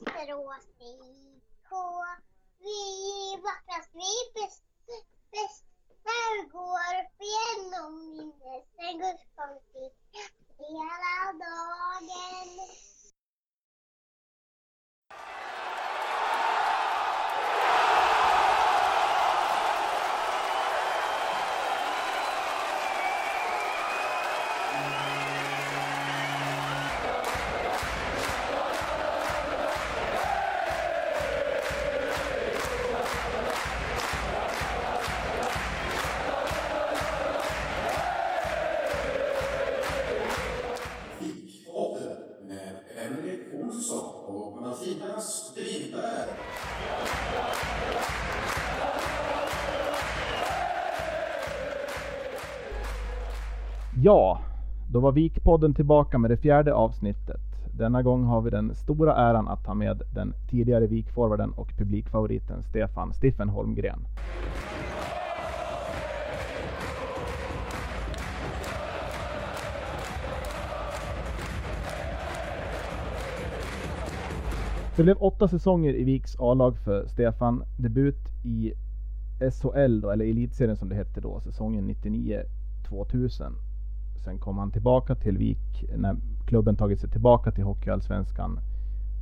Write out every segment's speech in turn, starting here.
Västerås IK. Vi är vackrast, vi är bäst, bäst. När vi går upp igenom minnet, en gudskonflikt hela dagen. Ja, då var Vikpodden tillbaka med det fjärde avsnittet. Denna gång har vi den stora äran att ta med den tidigare Vikforwarden och publikfavoriten Stefan Stiffen Holmgren. Det blev åtta säsonger i Viks A-lag för Stefan. Debut i SHL då, eller Elitserien som det hette då, säsongen 99-2000. Sen kom han tillbaka till Vik när klubben tagit sig tillbaka till Hockeyallsvenskan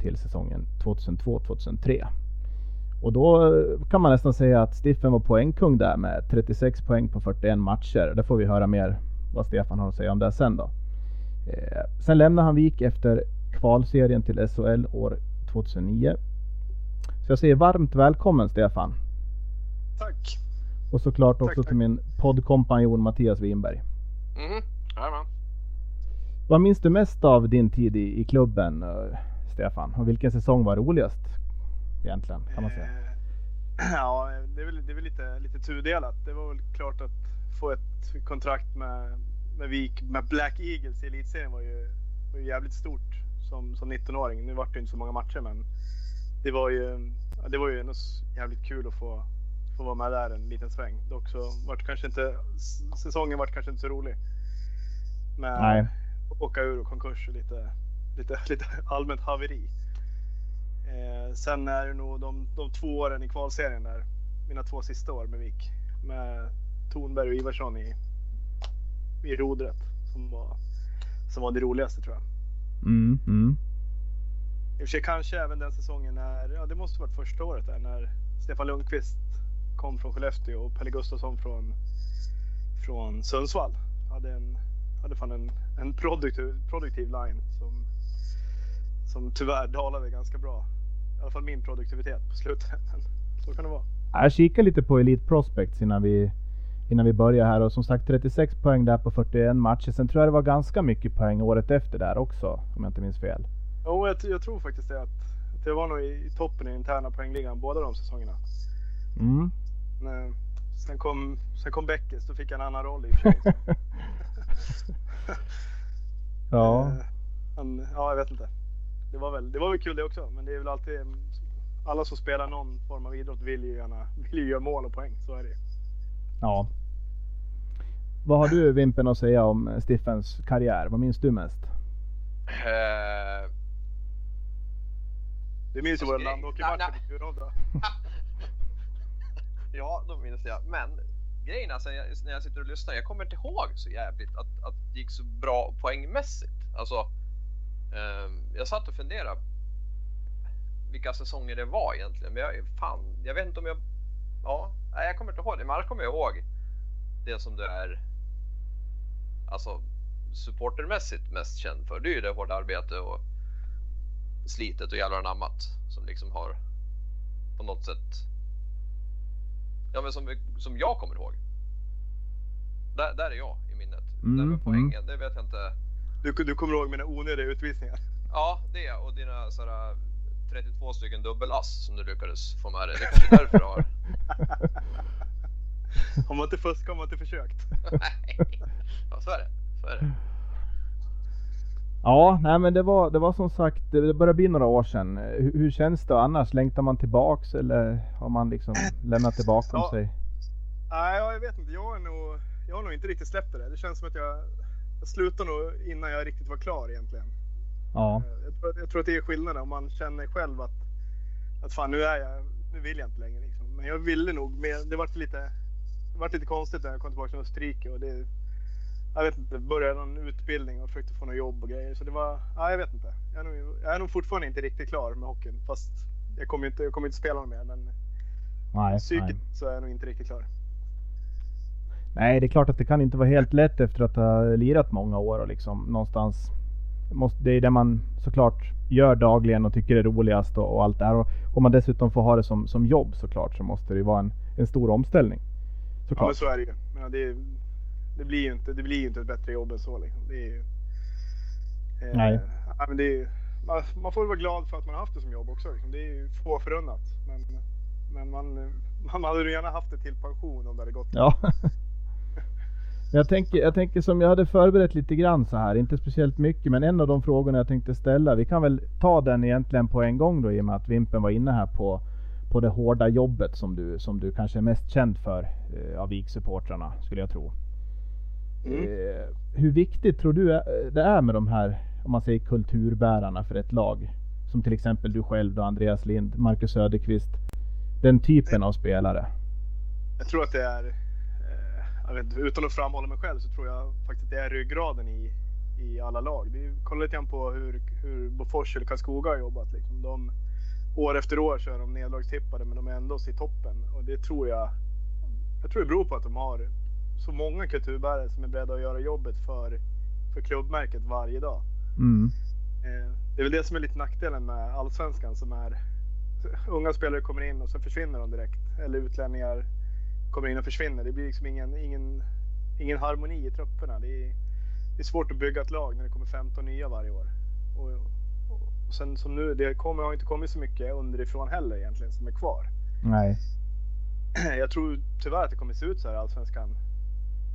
till säsongen 2002-2003. Och då eh, kan man nästan säga att Stiffen var poängkung där med 36 poäng på 41 matcher. Det får vi höra mer vad Stefan har att säga om det sen då. Eh, sen lämnade han Vik efter kvalserien till SHL år 2009. Så jag säger varmt välkommen Stefan. Tack. Och såklart Tack, också tack. till min poddkompanjon Mattias Winberg. Mhm, jajamän. Vad minns du mest av din tid i, i klubben, eh, Stefan? Och vilken säsong var roligast? Egentligen, kan man säga. Eh, Ja, det är väl, det är väl lite, lite tudelat. Det var väl klart att få ett kontrakt med, med Vik, med Black Eagles i elitserien var ju, var ju jävligt stort som, som 19-åring. Nu vart det inte så många matcher, men det var ju, ja, det var ju ändå jävligt kul att få, få vara med där en liten sväng. Dock så vart kanske inte, säsongen vart kanske inte så rolig. Med Nej. åka ur och konkurs och lite, lite, lite allmänt haveri. Eh, sen är det nog de, de två åren i kvalserien där, mina två sista år med Vik, med Thornberg och Ivarsson i, i rodret som var, som var det roligaste tror jag. Mm, mm. I och för sig kanske även den säsongen när, ja det måste varit första året där, när Stefan Lundqvist kom från Skellefteå och Pelle Gustafsson från, från Sundsvall. Hade, en, hade fan en, en produktiv, produktiv line som, som tyvärr dalade ganska bra. I alla fall min produktivitet på slutet. Men så kan det vara. Jag kikade lite på Elite Prospects innan vi, innan vi började här och som sagt 36 poäng där på 41 matcher. Sen tror jag det var ganska mycket poäng året efter där också, om jag inte minns fel. Jo, jag, jag tror faktiskt det att, att jag var nog i, i toppen i interna poängligan båda de säsongerna. Mm. Men, sen, kom, sen kom Beckes, då fick jag en annan roll i och för sig. Ja. Eh, Han, ja, jag vet inte. Det var, väl, det var väl kul det också, men det är väl alltid alla som spelar någon form av idrott vill ju gärna vill ju göra mål och poäng. Så är det ju. ja. Vad har du Vimpen att säga om eh, Stiffens karriär? Vad minns du mest? Eh, Du minns ju våra Nej, landhockeymatcher på Kurovda. ja, då minns jag. Men grejen alltså, jag, när jag sitter och lyssnar, jag kommer inte ihåg så jävligt att, att det gick så bra poängmässigt. Alltså, eh, jag satt och funderade vilka säsonger det var egentligen. Men jag, fan, jag vet inte om jag... Ja, nej, jag kommer inte ihåg det. Men annars kommer jag ihåg det som du är alltså, supportermässigt mest känd för. Det är ju det hårda arbetet och slitet och jävlar anammat som liksom har på något sätt Ja men som, som jag kommer ihåg. Där, där är jag i minnet. Mm, där mm. med poängen, det vet jag inte. Du, du kommer ihåg mina onödiga utvisningar? Ja, det och dina sådär 32 stycken dubbelass som du lyckades få med dig. Det är kanske är därför du har. Har man inte fuskat har man inte försökt. Nej. Ja, så är det. Så är det. Ja, nej men det var, det var som sagt, det börjar bli några år sedan. Hur, hur känns det annars? Längtar man tillbaks eller har man liksom lämnat det bakom Ja. sig? Nej, jag vet inte. Jag, är nog, jag har nog inte riktigt släppt det där. Det känns som att jag, jag slutade nog innan jag riktigt var klar egentligen. Ja. Eh, Jag tror, jag tror att det är skillnaden om man känner själv att, att fan nu är jag, nu vill jag inte längre. Liksom. Men jag ville nog, men det vart lite, det vart lite konstigt när jag kom tillbaka från Österrike och det, jag vet inte, började någon utbildning och försökte få något jobb och grejer. Så det var, ja, jag vet inte. Jag är, nog, jag är nog fortfarande inte riktigt klar med hockeyn. Fast jag kommer inte, jag kommer inte spela mer. Men Nej, psykiskt nej. så är jag nog inte riktigt klar. nej, det är klart att det kan inte vara helt lätt efter att ha lirat många år och liksom någonstans måste, det är det man såklart gör dagligen och tycker är roligast och, och allt det här. Och om man dessutom får ha det som, som jobb såklart så måste det ju vara en, en stor omställning. Ja, Såklart. men så är det ju. Men det, det, blir ju inte, det blir inte ett bättre jobb än så. Liksom. Det är ju, eh, Nej. ja, men det är, man, man får vara glad för att man har haft det som jobb också. Liksom. Det är ju få förunnat. Men, men man, man hade ju gärna haft det till pension om det hade gått. Ja. Jag tänker, jag tänker som jag hade förberett lite grann så här, inte speciellt mycket, men en av de frågorna jag tänkte ställa, vi kan väl ta den egentligen på en gång då i och med att Vimpen var inne här på, på det hårda jobbet som du, som du kanske är mest känd för eh, av VIK-supportrarna, skulle jag tro. Mm. Eh, hur viktigt tror du är- det är med de här, om man säger kulturbärarna för ett lag? Som till exempel du själv då, Andreas Lind, Marcus Söderqvist. Den typen av spelare. Jag tror att det är, eh, vet, utan att framhålla mig själv så tror jag faktiskt att det är ryggraden i, i alla lag. Det är, kolla lite grann på hur, hur Bofors eller Karlskoga har jobbat. Liksom. De, år efter år så är de nedlagstippade men de är ändå i toppen. Och det tror jag, jag tror det beror på att de har så många kulturbärare som är beredda att göra jobbet för, för klubbmärket varje dag. Mm. Eh, Det är väl det som är lite nackdelen med allsvenskan som är unga spelare kommer in och så försvinner de direkt. Eller utlänningar kommer in och försvinner. Det blir liksom ingen, ingen, ingen harmoni i trupperna. Det är, det är svårt att bygga ett lag när det kommer 15 nya varje år. Och, och sen som nu, det kommer, har inte kommit så mycket underifrån heller egentligen som är kvar. Nej. Jag tror tyvärr att det kommer se ut så här i allsvenskan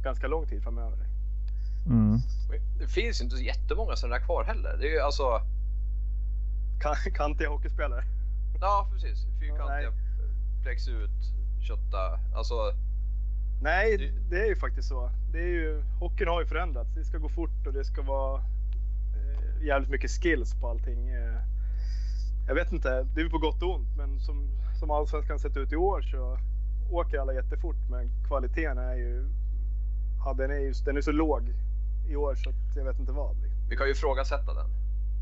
ganska lång tid framöver. Mm. Det finns ju inte så jättemånga sådana där kvar heller. Det är ju alltså, Kan- Kantiga hockeyspelare. ja precis. Fyrkantiga, flex ut, kötta. Alltså, Nej, Det- det är ju faktiskt så. Det är ju, hockeyn har ju förändrats. Det ska gå fort och det ska vara eh, jävligt mycket skills på allting. Eh, jag vet inte, det är ju på gott och ont, men som, som allsvenskan sett ut i år så åker alla jättefort, men kvaliteten är ju, ja, den är ju den är så låg i år så att jag vet inte vad. vi kan ju ifrågasätta den.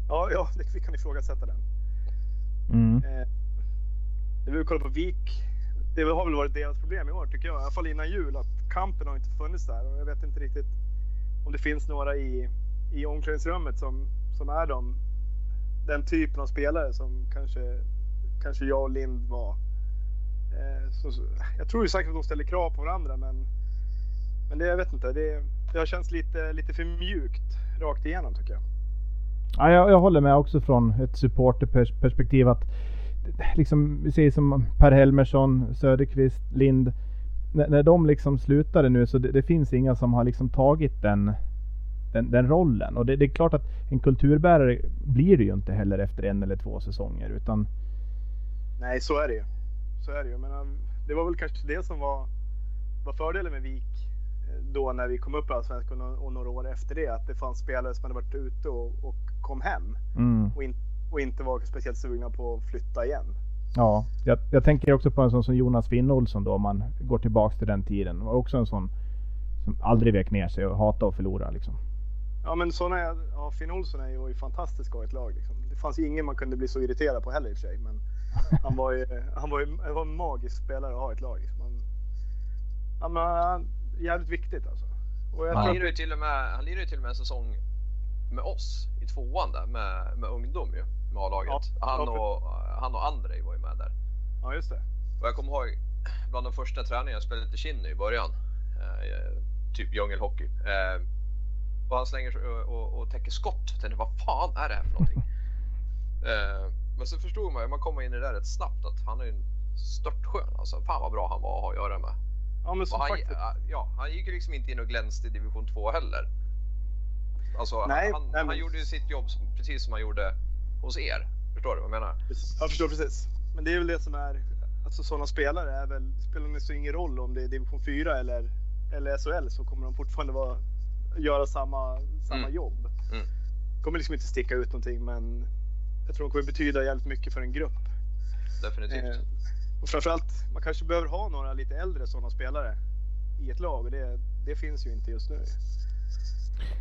Ja, ja, det, vi kan ifrågasätta den. Mm. Eh, vi kollar på Vik. Det har väl varit deras problem i år tycker jag. I alla fall innan jul. Att kampen har inte funnits där. Och jag vet inte riktigt om det finns några i, i omklädningsrummet som, som är de, den typen av spelare som kanske, kanske jag och Lind var. Eh, så, jag tror ju säkert att de ställer krav på varandra men, men det, jag vet inte. Det, det har känts lite, lite för mjukt rakt igenom tycker jag. Ja, jag, jag håller med också från ett supporterperspektiv att liksom, vi säger som Per Helmersson, Söderqvist, Lind. När, när de liksom slutade nu så det, det finns inga som har liksom tagit den, den, den rollen. Och det, det är klart att en kulturbärare blir det ju inte heller efter en eller två säsonger. Utan Nej, så är det ju. Så är det ju. Men um, det var väl kanske det som var, var fördelen med Vik då när vi kom upp i Allsvenskan och, några år efter det. Att det fanns spelare som hade varit ute och, och kom hem mm, och, in, och inte var speciellt sugna på att flytta igen. ja, jag, jag tänker också på en sån som Jonas Finnolsson då om man går tillbaks till den tiden. Var också en sån som aldrig vek ner sig och hatade att förlora liksom. Ja, men såna ja, Finn Olsson är ju, fantastisk att ha ett lag. Liksom. Det fanns ju ingen man kunde bli så irriterad på heller i och för sig. Men han var ju, han var ju han var en magisk spelare att ha i ett lag. Liksom. Han, ja, men, han, jävligt viktigt alltså. Och jag Ja. Han lirade ju till och med, han lirade ju till och med en säsong med oss i tvåan där med, med ungdom ju, med A-laget. Ja, han, och, han och Andrej var ju med där. ja, just det. Och jag kommer ihåg bland de första träningarna jag spelade lite Kinny i början. Eh, typ djungelhockey. Eh, och han slänger sig och, och, och täcker skott. Jag tänkte, vad fan är det här för någonting? eh, men så förstod man ju, man kommer in i det där rätt snabbt, att han är ju en störtskön. Alltså, fan vad bra han var att ha att göra med. Ja, men så han, faktiskt. ja, han gick ju liksom inte in och glänste i division 2 heller. Alltså, Nej, han, nej, han men- gjorde ju sitt jobb precis som han gjorde hos er. Förstår du vad jag menar? Jag förstår precis. Men det är väl det som är, alltså sådana spelare är väl, spelar det så ingen roll om det är division 4 eller, eller SHL så kommer de fortfarande vara, göra samma, samma Mm. jobb. Mm. kommer liksom inte sticka ut någonting men jag tror de kommer betyda jävligt mycket för en grupp. Definitivt. Eh, och framförallt, man kanske behöver ha några lite äldre sådana spelare i ett lag och det, det finns ju inte just nu.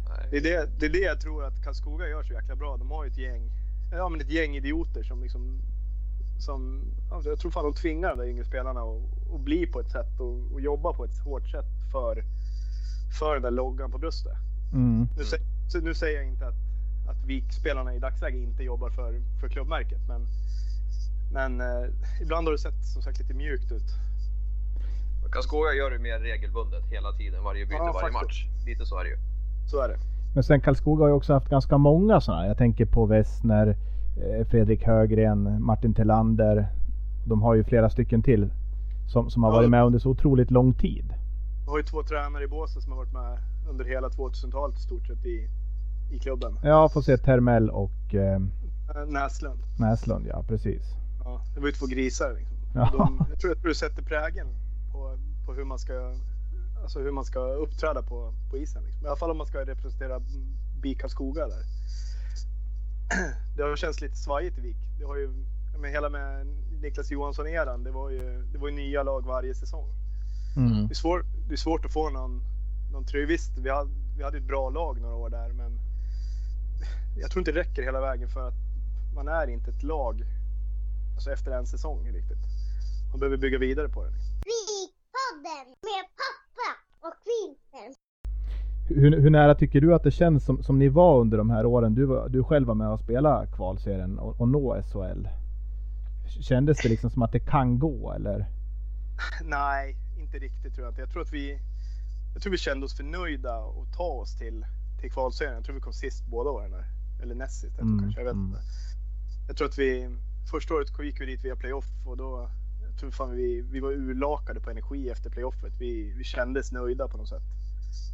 Nej. Det är det, det är det jag tror att Karlskoga gör så jäkla bra. De har ju ett gäng, ja men ett gäng idioter som liksom som, alltså jag tror fan de tvingar de yngre spelarna att, att bli på ett sätt och, och jobba på ett hårt sätt för, för den där loggan på bröstet. Mm. Nu, så nu säger jag inte att, att VIK-spelarna i dagsläget inte jobbar för, för klubbmärket men, men eh, ibland har det sett som sagt lite mjukt ut. Karlskoga gör det mer regelbundet hela tiden, varje byte, Ja, varje faktiskt. match. Lite så är det ju. Så är det. Men sen Karlskoga har ju också haft ganska många sådana. Jag tänker på Westner, eh, Fredrik Högren, Martin Tillander. De har ju flera stycken till som, som har Ja. varit med under så otroligt lång tid. Vi har ju två tränare i båset som har varit med under hela 2000-talet i stort sett i, i klubben. Ja, får se Termell och eh, Eh, Näslund. Näslund, ja precis. Ja, det var ju två grisar. Liksom. Ja. De, jag, tror, tror det sätter prägen på, på hur, man ska, alltså hur man ska uppträda på, på isen. Liksom. I alla fall om man ska representera BIK Karlskoga där. Det har känts lite svajigt i Vik. Det har ju, men hela med Niklas Johansson-eran, det var ju, det var ju nya lag varje säsong. Mm. Det är, svår, det är svårt att få någon, någon trygghet. Visst, vi hade, vi hade ett bra lag några år där, men jag tror inte det räcker hela vägen för att man är inte ett lag alltså efter en säsong riktigt. Man behöver bygga vidare på det. Vikpodden med pappa och Kvinten. Hur, hur nära tycker du att det känns som, som ni var under de här åren? Du, var- du själv var med och spela kvalserien och, och nå SHL. Kändes det liksom som att det kan gå eller? Nej, inte riktigt tror jag inte. Jag tror att vi, jag tror vi kände oss förnöjda och ta oss till, till kvalserien. Jag tror vi kom sist båda åren. Eller näst sist Mm, kanske, jag vet mm. inte. Jag tror att vi, första året gick vi dit via playoff och då jag tror fan vi, vi var urlakade på energi efter playoffet. Vi, vi kändes nöjda på något sätt.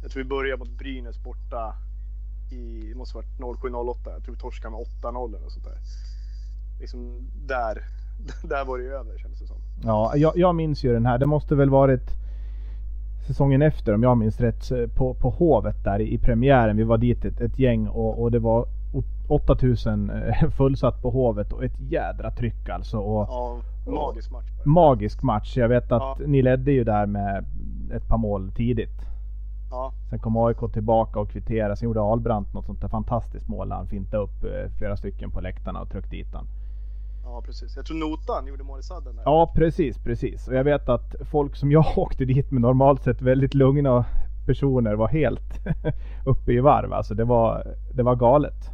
Jag tror vi började mot Brynäs borta i, det måste varit 07-08. Jag tror vi torskade med 8-0 eller något sånt där. Liksom där, där var det över kändes det som. Ja, jag, jag minns ju den här. Det måste väl varit säsongen efter om jag minns rätt på, på Hovet där i, i premiären. Vi var dit ett, ett gäng och, och det var 8000 eh, fullsatt på Hovet och ett jädra tryck alltså. Och, Ja, magisk match. magisk match. Jag vet att Ja. ni ledde ju där med ett par mål tidigt. Ja, Sen kom AIK tillbaka och kvitterade. Sen gjorde Ahlbrandt något sånt där fantastiskt mål när han fintade upp eh, flera stycken på läktarna och tryckte dit han. ja, precis. Jag tror Notan gjorde mål i sadden där. Ja precis, precis. Och jag vet att folk som jag åkte dit med normalt sett väldigt lugna personer var helt uppe i varv. Alltså det var, det var galet.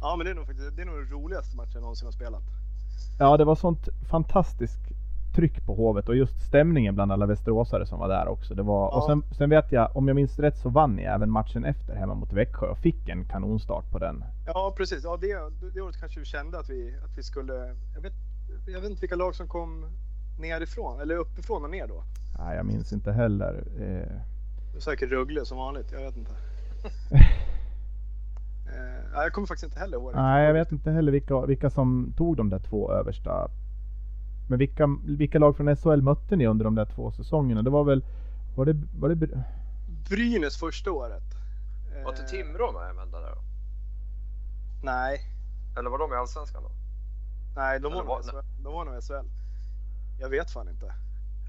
Ja, men det är nog faktiskt det är nog den roligaste matchen jag någonsin har spelat. Ja det var sånt fantastiskt tryck på Hovet och just stämningen bland alla västeråsare som var där också. Det var, och Ja. sen, sen vet jag, om jag minns rätt så vann ni även matchen efter hemma mot Växjö och fick en kanonstart på den. Ja, precis. Ja, det, det året kanske vi kände att vi, att vi skulle... Jag vet, jag vet inte vilka lag som kom nerifrån, eller uppifrån och ner då. Nej, jag minns inte heller. Eh, Det var säkert Rögle som vanligt, jag vet inte. eh, jag kommer faktiskt inte heller ihåg. nej, jag vet inte heller vilka, vilka som tog de där två översta. Men vilka, vilka lag från SHL mötte ni under de där två säsongerna? Det var väl... Var det... Var det Bry- Brynäs första året. Eh, Var inte Timrå med vända där då? Nej, Eller var de i Allsvenskan då? nej de, Eller var var- nog SHL. de var nog SHL. Jag vet fan inte.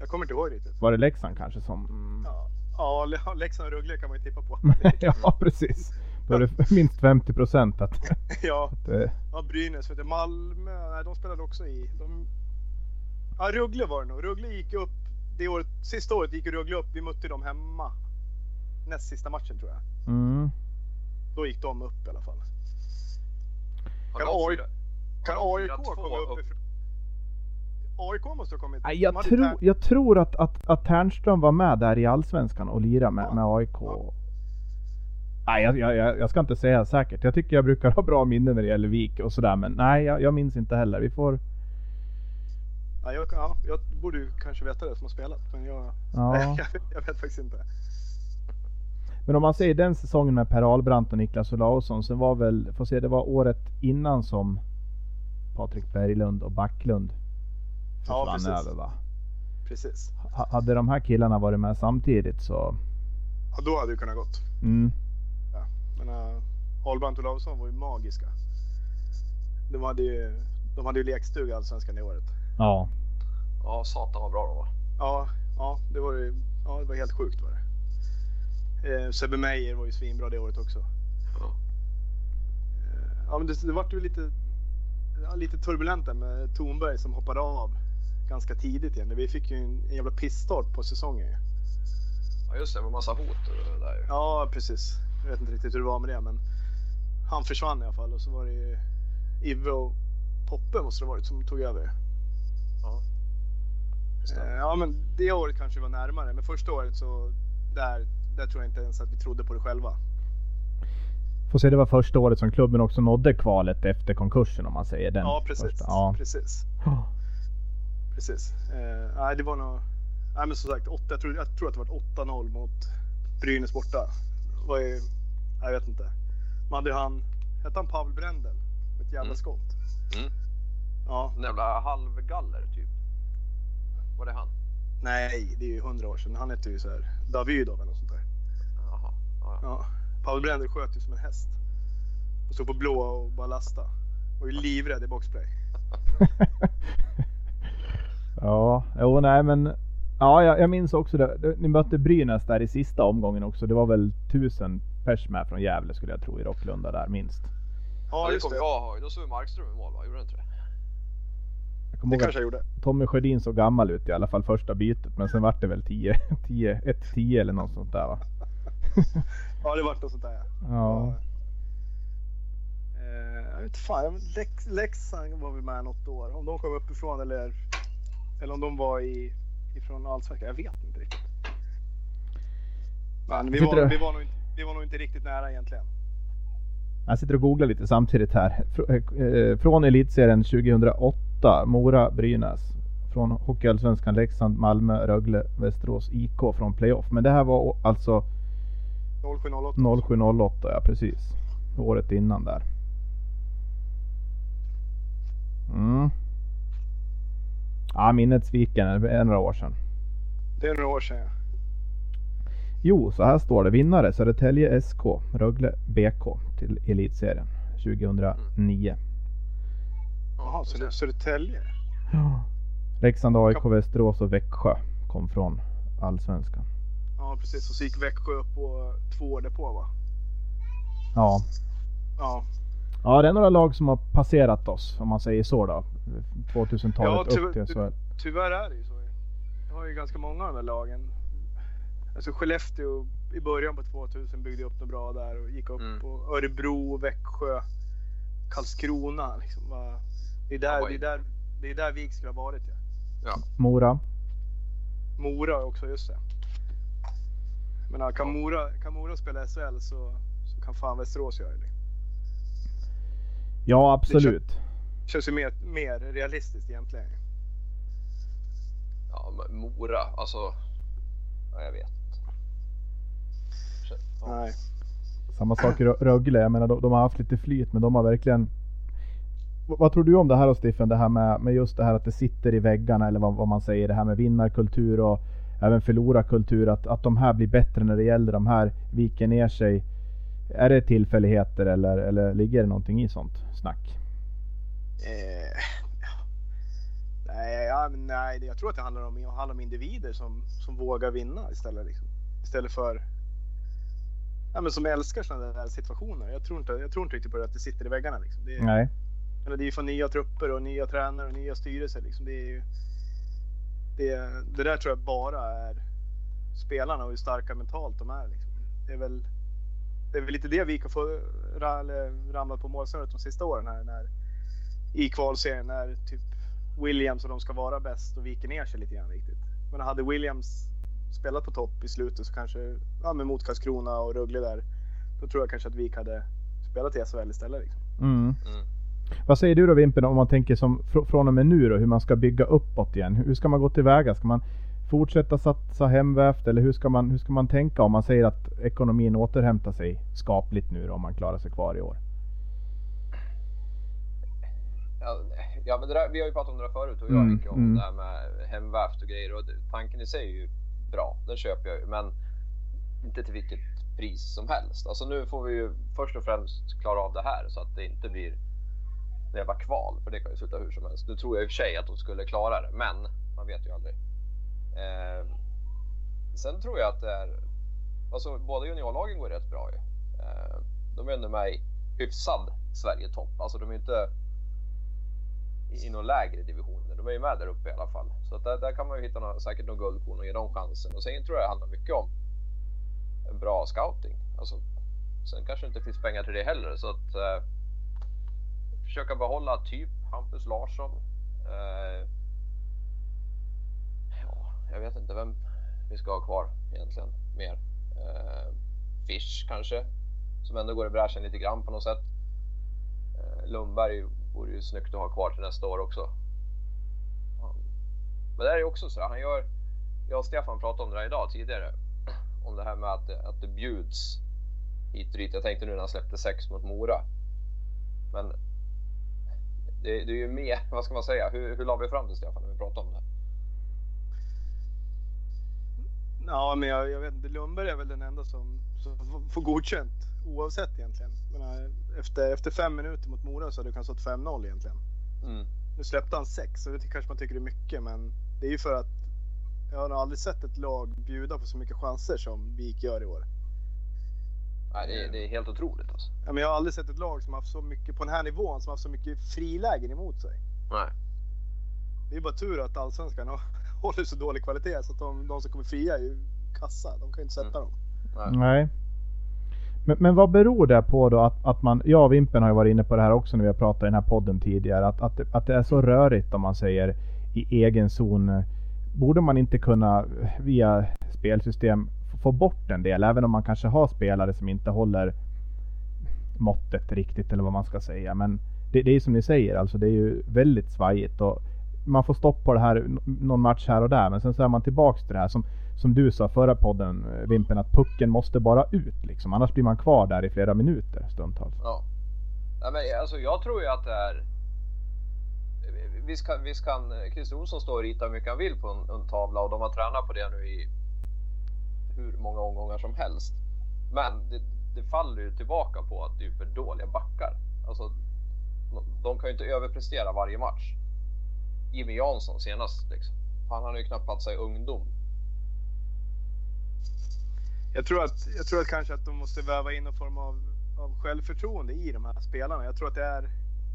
Jag kommer inte ihåg riktigt. var det Leksand kanske som... Ja, ja Le- Leksand och Rögle kan man ju tippa på. ja, precis. Då är det minst 50 procent att... ja, att eh, ja, Brynäs. Vet du, Malmö, nej, de spelade också i... De, ja, Rögle var det nog. Rögle gick upp det året, sista året gick Rögle upp. Vi mötte dem hemma. Näst sista matchen tror jag. mm. Då gick de upp i alla fall. Kan AIK Kan komma upp ifrån? AIK måste ha kommit. Nej, Jag, tro, jag tror att, att, att Ternström var med där i Allsvenskan och lirade med, Ja. med AIK. Ja. Nej, jag, jag, jag ska inte säga säkert. Jag tycker jag brukar ha bra minne när det gäller Vik och sådär. Men nej, jag, jag minns inte heller. Vi får... Ja, jag, ja, jag borde ju kanske veta det som har spelat. Men jag, Ja. vet, jag vet faktiskt inte. Men om man säger den säsongen med Per Ahlbrandt och Niklas Olausson så var väl, får se, det var året innan som Patrik Berglund och Backlund Ja, försvann precis. över va? Precis. Ha- Hade de här killarna varit med samtidigt så... Ja, då hade det kunnat gått. Mm, Men, äh, Ahlbrant och Olausson var ju magiska. De hade ju, de hade ju lekstuga i Allsvenskan i året. Ja. Ja, satan vad bra de var. Ja, ja, det var ju ja, det var helt sjukt var det. Eh, Sebbe Meyer var ju svinbra det året också. Ja. Eh, ja, men det, det vart ju lite, ja, lite turbulent där med Thornberg som hoppade av ganska tidigt igen. Vi fick ju en, en jävla pissstart på säsongen. Ja just det, var massa hot och det där ju. Ja, precis. Jag vet inte riktigt hur det var med det, men han försvann i alla fall och så var det ju Ive och Poppe måste det ha varit som tog över. Ja. Eh. Ja, men det året kanske var närmare, men första året så där, där tror jag inte ens att vi trodde på det själva. Får se, det var första året som klubben också nådde kvalet efter konkursen om man säger den. Ja, precis. Första. Ja. Precis. precis. Eh, nej, det var nog... Nej, men som sagt, åtta, jag, tror, jag tror att det var 8-0 mot Brynäs borta. Var ju... Jag vet inte. Man hade ju han... Hette han Pavel Brendel? Med ett jävla Mm. skott. Mm. Ja. En jävla halvgaller typ. Var det han? Nej, det är ju hundra år sedan. Han hette ju så här Davidov eller något sånt där. Jaha. Ja, ja. Pavel Brendel sköt ju som en häst. Och stod på blå och bara lasta. Var ju livrädd i boxplay. ja, jo nej men. Ja, jag, jag minns också det. Ni mötte Brynäs där i sista omgången också. Det var väl tusen pers med från Gävle skulle jag tro i Rocklunda där minst. Ja, det just kommer det. jag ihåg. Då ju Markström i mål va? Gjorde han inte det? Jag kommer Det kanske jag gjorde. Tommy Sjödin såg gammal ut i alla fall första bytet. Men sen vart det väl 10, 10, 1-10 eller något sånt där va? Ja, det vart något sånt där ja. Ja. Eh, jag vet fan, Lex, Leksand var väl med något år. Om de kom uppifrån eller, eller om de var i, ifrån Allsvenskan. Jag vet inte riktigt. Men vi var, du- vi, var nog inte, vi var nog inte riktigt nära egentligen. Jag sitter och googlar lite samtidigt här. Fr- eh, Från elitserien 2008, Mora-Brynäs. Från Hockeyallsvenskan Leksand, Malmö, Rögle, Västerås IK från playoff. Men det här var alltså 0708. 07-08, ja precis. Året innan där. Mm. Ja, minnet sviken. Det är några år sedan. Det är några år sedan ja. Jo, så här står det. Vinnare Södertälje SK, Rögle BK till Elitserien 2009. Jaha, så det, Södertälje? Ja. Leksand, AIK, Västerås och Växjö kom från Allsvenskan. Ja, precis. Och så gick Växjö upp på två år därpå va? Ja. Ja. Ja, det är några lag som har passerat oss om man säger så då. 2000-talet Ja, upp till SHL. Tyvärr är det ju så. Jag har ju ganska många av de här lagen. Alltså Skellefteå i början på 2000 byggde upp något bra där och gick upp. Mm. Och Örebro, Växjö, Karlskrona. Liksom. Det är där, Ja, det är där, det är där Vik skulle ha varit. Ja. Mora. Mora också, just det. Men ja, kan, Mora, kan Mora spela SHL så, så kan fan Västerås göra det. Ja, absolut. Känns ju mer, mer realistiskt egentligen. Ja, men Mora, alltså. Ja, jag vet. Ja. Nej. Samma sak i Rö- Rögle. Jag menar, de, de har haft lite flyt, men de har verkligen... V- Vad tror du om det här då Stiffen? Det här med, med just det här att det sitter i väggarna, eller vad, vad man säger, det här med vinnarkultur och även förlorarkultur. Att, att de här blir bättre när det gäller de här, viker ner sig. Är det tillfälligheter eller, eller ligger det någonting i sånt snack? Eh, nej, ja, nej, jag tror att det handlar om, handlar om individer som, som vågar vinna istället. Liksom. Istället för ja, men som älskar sådana där situationer. Jag tror inte, jag tror inte riktigt på det att det sitter i väggarna. Liksom. Det, är, Nej. eller det är ju för nya trupper och nya tränare och nya styrelser. Liksom. Det, är ju, det, det där tror jag bara är spelarna och hur starka mentalt de är. Liksom. Det är väl det är väl lite det vi kan få ramlat på målsnöret de sista åren här när i kvalserien när typ Williams och de ska vara bäst och viker ner sig lite grann riktigt. Men hade Williams spelat på topp i slutet så kanske, ja men mot Karlskrona och Rögle där, då tror jag kanske att Vik hade spelat i SHL istället. Liksom. Mm. Mm. Vad säger du då Vimpen om man tänker som fr- från och med nu då, hur man ska bygga uppåt igen? Hur ska man gå tillväga? Ska man fortsätta satsa hemvävt eller hur ska man, hur ska man tänka om man säger att ekonomin återhämtar sig skapligt nu då, om man klarar sig kvar i år? Ja, ja, men där, vi har ju pratat om det där förut och jag Mm, Henke, om mm. det här med hemvävt och grejer och tanken i sig är ju bra, den köper jag ju men inte till vilket pris som helst. Alltså nu får vi ju först och främst klara av det här så att det inte blir jävla kval, för det kan ju sluta hur som helst. Nu tror jag i och för sig att de skulle klara det, men man vet ju aldrig. Eh, sen tror jag att det är, alltså båda juniorlagen går rätt bra ju. Eh, de är ändå med i hyfsad Sverigetopp, alltså de är inte i några lägre divisioner. De är ju med där uppe i alla fall. Så att där, där kan man ju hitta någon, säkert någon guldkorn och ge dem chansen. Och sen tror jag det handlar mycket om en bra scouting. Alltså, sen kanske det inte finns pengar till det heller. Så att eh, försöka behålla typ Hampus Larsson. Eh, jag vet inte vem vi ska ha kvar egentligen mer. Eh, Fish kanske, som ändå går i bräschen lite grann på något sätt. Eh, Lundberg vore ju snyggt att ha kvar till nästa år också. Men det är ju också så han gör, jag och Stefan pratade om det här idag tidigare, om det här med att, att det bjuds hit och dit. Jag tänkte nu när han släppte sex mot Mora. Men det, det är ju mer, vad ska man säga, hur, hur la vi fram det Stefan när vi pratade om det? Ja, men jag, jag vet inte. Lundberg är väl den enda som, som får godkänt oavsett egentligen. Menar, efter, efter fem minuter mot Mora så hade det kunnat stått 5-0 egentligen. Mm. Nu släppte han sex och det kanske man tycker är mycket, men det är ju för att jag har nog aldrig sett ett lag bjuda på så mycket chanser som Vik gör i år. Nej, det, är, det är helt otroligt alltså. Ja, men jag har aldrig sett ett lag som har haft så mycket på den här nivån som haft så mycket frilägen emot sig. Nej. Det är bara tur att allsvenskan har- håller så dålig kvalitet så att de, de som kommer fria är ju kassa. De kan ju inte sätta Mm. dem. Nej. Nej. Men, men vad beror det på då att, att man, jag och Vimpen har ju varit inne på det här också när vi har pratat i den här podden tidigare, att, att, det- att det är så rörigt om man säger i egen zon. Borde man inte kunna via spelsystem få bort en del, även om man kanske har spelare som inte håller måttet riktigt eller vad man ska säga. Men det, det är som ni säger, alltså det är ju väldigt svajigt och man får stopp på det här någon match här och där, men sen så är man tillbaks till det här som som du sa förra podden eh, Vimpen, att pucken måste bara ut liksom. Annars blir man kvar där i flera minuter stundtals. Ja. Nej, men alltså, jag tror ju att det är... Visst kan, visst kan Christer Olsson stå och rita hur mycket han vill på en, en tavla och de har tränat på det nu i hur många omgångar som helst. Men det, det faller ju tillbaka på att det är för dåliga backar. Alltså, de kan ju inte överprestera varje match. Jimmy Jansson senast liksom. Han har ju knappt platsat i ungdom. Jag tror, att, jag tror att kanske att de måste väva in någon form av, av självförtroende i de här spelarna. Jag tror att det är,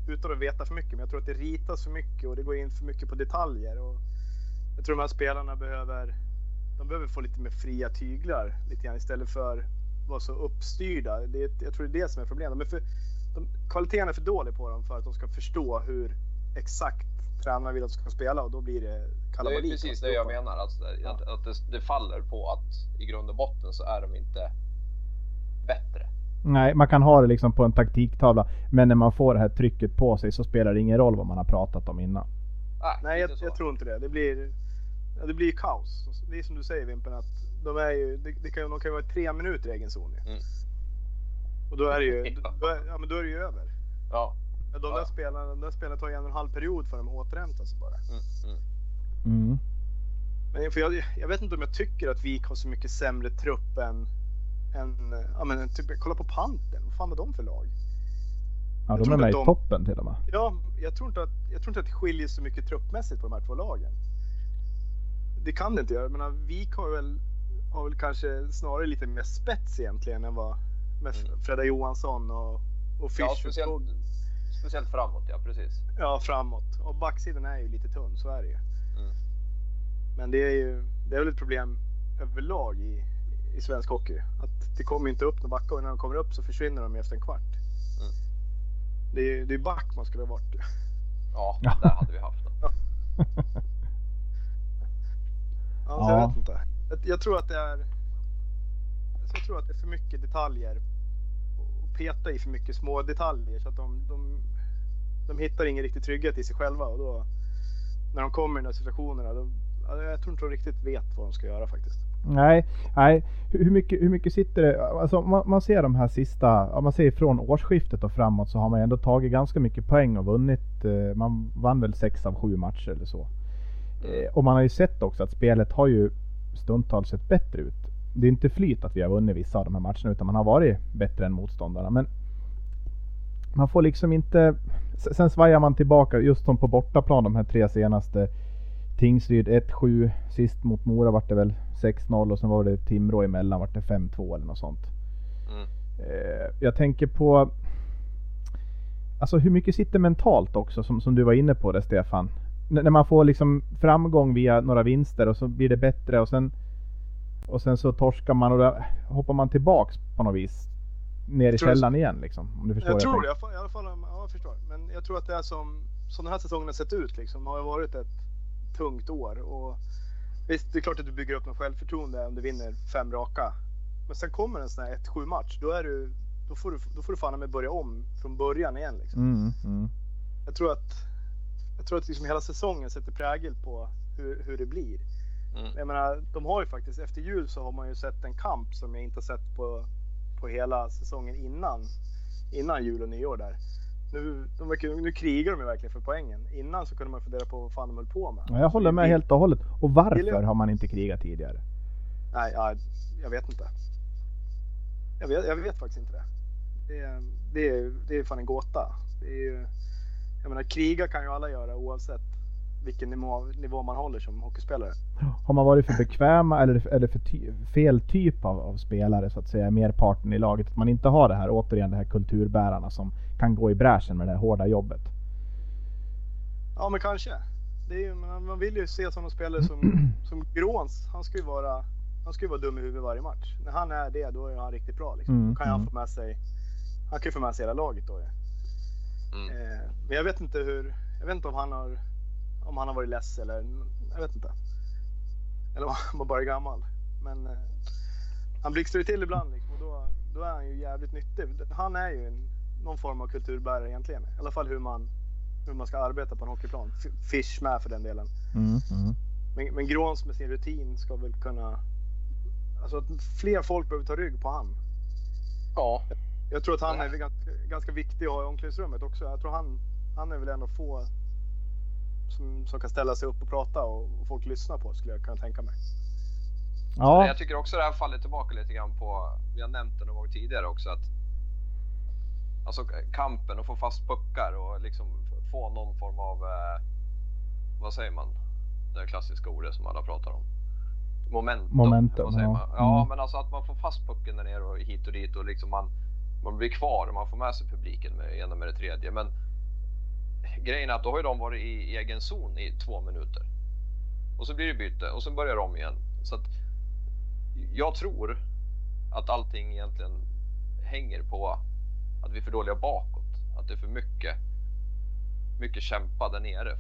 utan att veta för mycket, men jag tror att det ritas för mycket och det går in för mycket på detaljer. Och jag tror de här spelarna behöver, de behöver få lite mer fria tyglar lite grann istället för att vara så uppstyrda. Det, jag tror det är det som är problemet. Men för, de, kvaliteten är för dålig på dem för att de ska förstå hur exakt tränarna vill att de ska spela och då blir det Det är kalabalik. precis det jag menar. Att, att, att det, det faller på att i grund och botten så är de inte bättre. Nej, man kan ha det liksom på en taktiktavla. Men när man får det här trycket på sig så spelar det ingen roll vad man har pratat om innan. Nej, jag, jag tror inte det. Det blir, ja, det blir kaos. Det är som du säger Vimpen, att de, är ju, det, det kan, de kan ju vara tre minuter i egen zon. Mm. Och då är det ju, då är, ja, men då är det ju över. Ja. Ja, De Ja. där spelarna, de där spelarna tar ju en och en halv period för att de återhämtar sig bara. Mm, mm. Mm. Men för jag, jag vet inte om jag tycker att Vik har så mycket sämre trupp än, än ja, men typ, kolla på Panten. Vad fan är de för lag? Ja, Jag de är med i de- toppen till och med. Ja, jag tror, inte att, jag tror inte att det skiljer så mycket truppmässigt på de här två lagen. Det kan det inte göra. Men Vik har väl, har väl kanske snarare lite mer spets egentligen än vad med Mm. Fredda Johansson och, och Fisch Ja, speciellt. Speciellt framåt, ja precis. Ja, framåt. Och backsidan är ju lite tunn, så är det ju. Mm. Men det är ju det är väl ett problem överlag i, i svensk hockey. Att det kommer inte upp några backar och när de kommer upp så försvinner de efter en kvart. Mm. Det är det är back man skulle ha varit. Ja, Ja. där hade vi haft det. Ja, så Ja. Jag vet inte. Jag, jag tror att det är jag tror att det är för mycket detaljer peta i för mycket små detaljer så att de, de, de hittar ingen riktig trygghet i sig själva och då när de kommer i de här situationerna då, ja, jag tror inte de riktigt vet vad de ska göra faktiskt. Nej, nej. Hur, mycket, hur mycket sitter det? Alltså man, man ser de här sista, om man ser från årsskiftet och framåt så har man ändå tagit ganska mycket poäng och vunnit. eh, Man vann väl sex av sju matcher eller så. Eh, Och man har ju sett också att spelet har ju stundtals sett bättre ut. Det är inte flyt att vi har vunnit vissa av de här matcherna utan man har varit bättre än motståndarna. Men man får liksom inte... Sen svajar man tillbaka just som på bortaplan de här tre senaste. Tingsryd 1-7, sist mot Mora vart det väl 6-0 och sen var det Timrå emellan vart det 5-2 eller något sånt. Mm. Eh, jag tänker på Alltså hur mycket sitter mentalt också som, som du var inne på det Stefan? N när man får liksom framgång via några vinster och så blir det bättre och sen Och sen så torskar man och då hoppar man tillbaks på något vis Ner i jag- källan igen liksom. Om du förstår Jag vad tror jag det, tänker. i alla fall, ja, jag förstår. Men jag tror att det är som, som den här säsongen har sett ut liksom, har varit ett tungt år. Och visst, det är klart att du bygger upp något självförtroende om du vinner fem raka. Men sen kommer en sån här 1-7 match, då, är du, då, får du, då får du fan med börja om från början igen. Liksom. Mm, mm. Jag tror att, jag tror att liksom hela säsongen sätter prägel på hur, hur det blir. Mm. Jag menar, de har ju faktiskt, efter jul så har man ju sett en kamp som jag inte har sett på, på hela säsongen innan, innan jul och nyår där. Nu, de nu krigar de ju verkligen för poängen. Innan så kunde man fundera på vad fan de höll på med. Ja, jag håller med Det- helt och hållet. Och varför har man inte krigat tidigare? Nej, ja, jag vet inte. Jag vet, jag vet faktiskt inte det. Det är, det, är, det är fan en gåta. Det är ju, jag menar, kriga kan ju alla göra oavsett vilken nivå, nivå man håller som hockeyspelare. Har man varit för bekväma eller, eller för ty fel typ av, av spelare så att säga, merparten i laget? Att man inte har det här, återigen det här kulturbärarna som kan gå i bräschen med det här hårda jobbet. Ja, men kanske. Det är ju, man man vill ju se sådana spelare som, som Gråns. Han ska ju vara, han ska ju vara dum i huvudet varje match. När han är det, då är han riktigt bra. Liksom. Mm, Då kan ju han mm. få med sig, han kan ju få med sig hela laget då. Ja. Mm. Eh, men jag vet inte hur, jag vet inte om han har, om han har varit less eller, jag vet inte. Eller om han bara är gammal. Men eh, han blixtrar ju till ibland liksom, och då, då är han ju jävligt nyttig. Han är ju en, någon form av kulturbärare egentligen. I alla fall hur man, hur man ska arbeta på en hockeyplan. Fish med för den delen. Mm, mm. Men, men Gråns med sin rutin ska väl kunna... Alltså att fler folk behöver ta rygg på han. Ja, Jag tror att han är ganska, ganska viktig att ha i omklädningsrummet också. Jag tror han, han är väl en av få som, som kan ställa sig upp och prata och, och folk lyssnar på skulle jag kunna tänka mig. Ja, Jag tycker också det här faller tillbaka lite grann på, vi har nämnt det någon gång tidigare också, att alltså kampen och få fast puckar och liksom få någon form av, eh, vad säger man, det här klassiska ordet som alla pratar om. Momentum. Momentum, vad säger ja. man? ja Mm. men alltså att man får fast pucken där nere och hit och dit och liksom man, man blir kvar och man får med sig publiken med det ena med det tredje. Men grejen är att då har ju de varit i egen zon i två minuter. Och så blir det byte och så börjar de igen. Så att jag tror att allting egentligen hänger på att vi är för dåliga bakåt. Att det är för mycket, mycket kämpa där nere.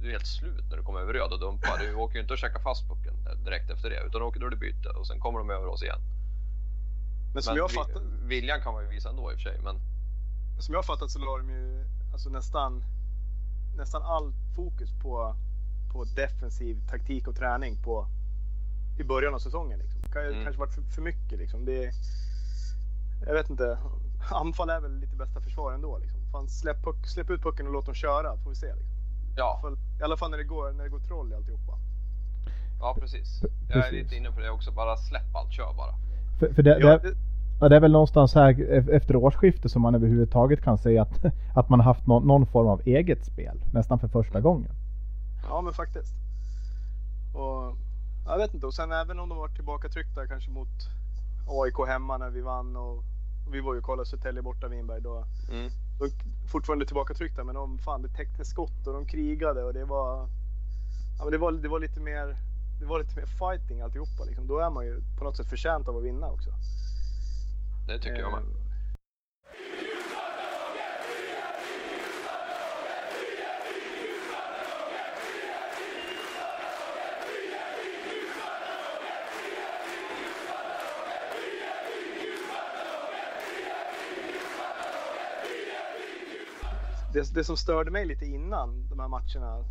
Du är helt slut när du kommer över röd och dumpar. Du åker ju inte och käka fast pucken direkt efter det utan du åker då det byte och sen kommer de över oss igen. Men som Men jag fattar, viljan kan man ju visa ändå i och för sig. Men som jag fattat så la de ju alltså nästan, nästan all fokus på, på defensiv taktik och träning på, i början av säsongen. Liksom. Det kan ju Mm. kanske varit för, för mycket. Liksom. Det, jag vet inte. Anfall är väl lite bästa försvar ändå. Liksom. Fan, släpp, puck, släpp ut pucken och låt dem köra, får vi se. Liksom. I, alla ja, fall, I alla fall när det går, när det går troll i alltihopa. ja precis. Jag är precis. lite inne på det också. Bara släpp allt, kör bara. för, för det, Ja, det, ja, det är väl någonstans här e- efter årsskiftet som man överhuvudtaget kan säga att, att man har haft någon, någon form av eget spel. Nästan för första gången. ja, men faktiskt. Och, jag vet inte. Och sen även om de var tillbaka tryckta kanske mot AIK hemma när vi vann och, och vi var ju och kollade Södertälje borta Vinberg. Då, Mm. de fortfarande tillbaka tryckta men de, fan, det täckte skott och de krigade och det var, ja, men det var, det var lite mer det var lite mer fighting alltihopa. Liksom. Då är man ju på något sätt förtjänt av att vinna också. Det tycker jag med. Det, det som störde mig lite innan de här matcherna,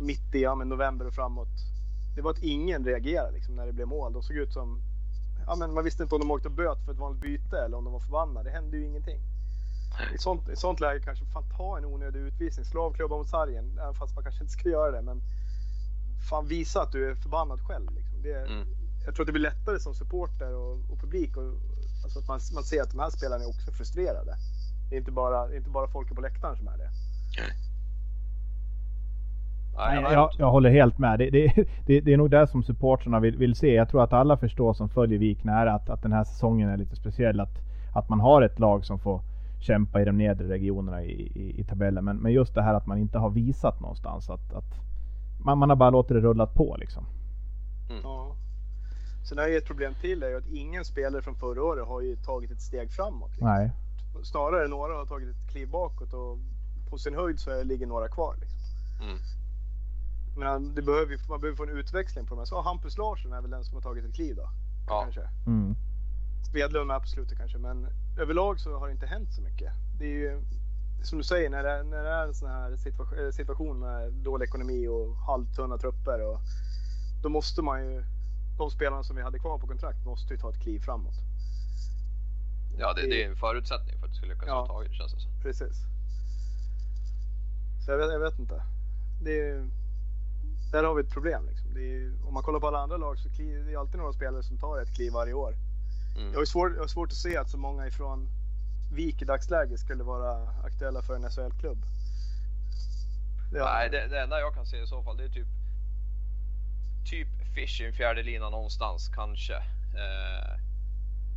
mitt i ja, men november och framåt, det var att ingen reagerade liksom, när det blev mål. De såg ut som, ja, men man visste inte om de åkte böt för ett vanligt byte eller om de var förbannade. Det hände ju ingenting. I ett sånt, i sånt läge kanske fan ta en onödig utvisning, slå av klubban mot sargen, även fast man kanske inte ska göra det. Men fan visa att du är förbannad själv. Liksom. Det, Mm. jag tror att det blir lättare som supporter och, och publik. Och, alltså att man, man ser att de här spelarna är också frustrerade. Det är inte bara, inte bara folket på läktaren som är det. Nej, jag, jag håller helt med. Det, det, det, det är nog det som supportrarna vill, vill se. Jag tror att alla förstår som följer Vik nära att, att den här säsongen är lite speciell. Att, att man har ett lag som får kämpa i de nedre regionerna i, i, i tabellen. Men, men just det här att man inte har visat någonstans. Att, att man, man har bara låtit det rulla på liksom. Mm. Ja. Sen är ju ett problem till är ju att ingen spelare från förra året har ju tagit ett steg framåt. Liksom. Nej. Snarare några har tagit ett kliv bakåt och på sin höjd så ligger några kvar. Liksom. Mm. Men det behöver, man behöver få en utväxling på de här. Så Hampus Larsson är väl den som har tagit ett kliv då. Ja. Kanske. Mm. Svedlund med på slutet kanske, men överlag så har det inte hänt så mycket. Det är ju som du säger, när det, när det är en sån här situation, eh, situation med dålig ekonomi och halvtunna trupper. Och, då måste man ju, de spelarna som vi hade kvar på kontrakt måste ju ta ett kliv framåt. Ja, det, det är en förutsättning för att det ska lyckas ja, taget känns det som. Precis. Så jag vet, jag vet inte. Det är, där har vi ett problem. Liksom. Är, om man kollar på alla andra lag så är det alltid några spelare som tar ett kliv varje år. Mm. Jag, har svårt, jag har svårt att se att så många ifrån Vik i dagsläget skulle vara aktuella för en SHL-klubb. Nej, det, det enda jag kan se i så fall det är typ typ Fish i en fjärde lina någonstans kanske. Eh,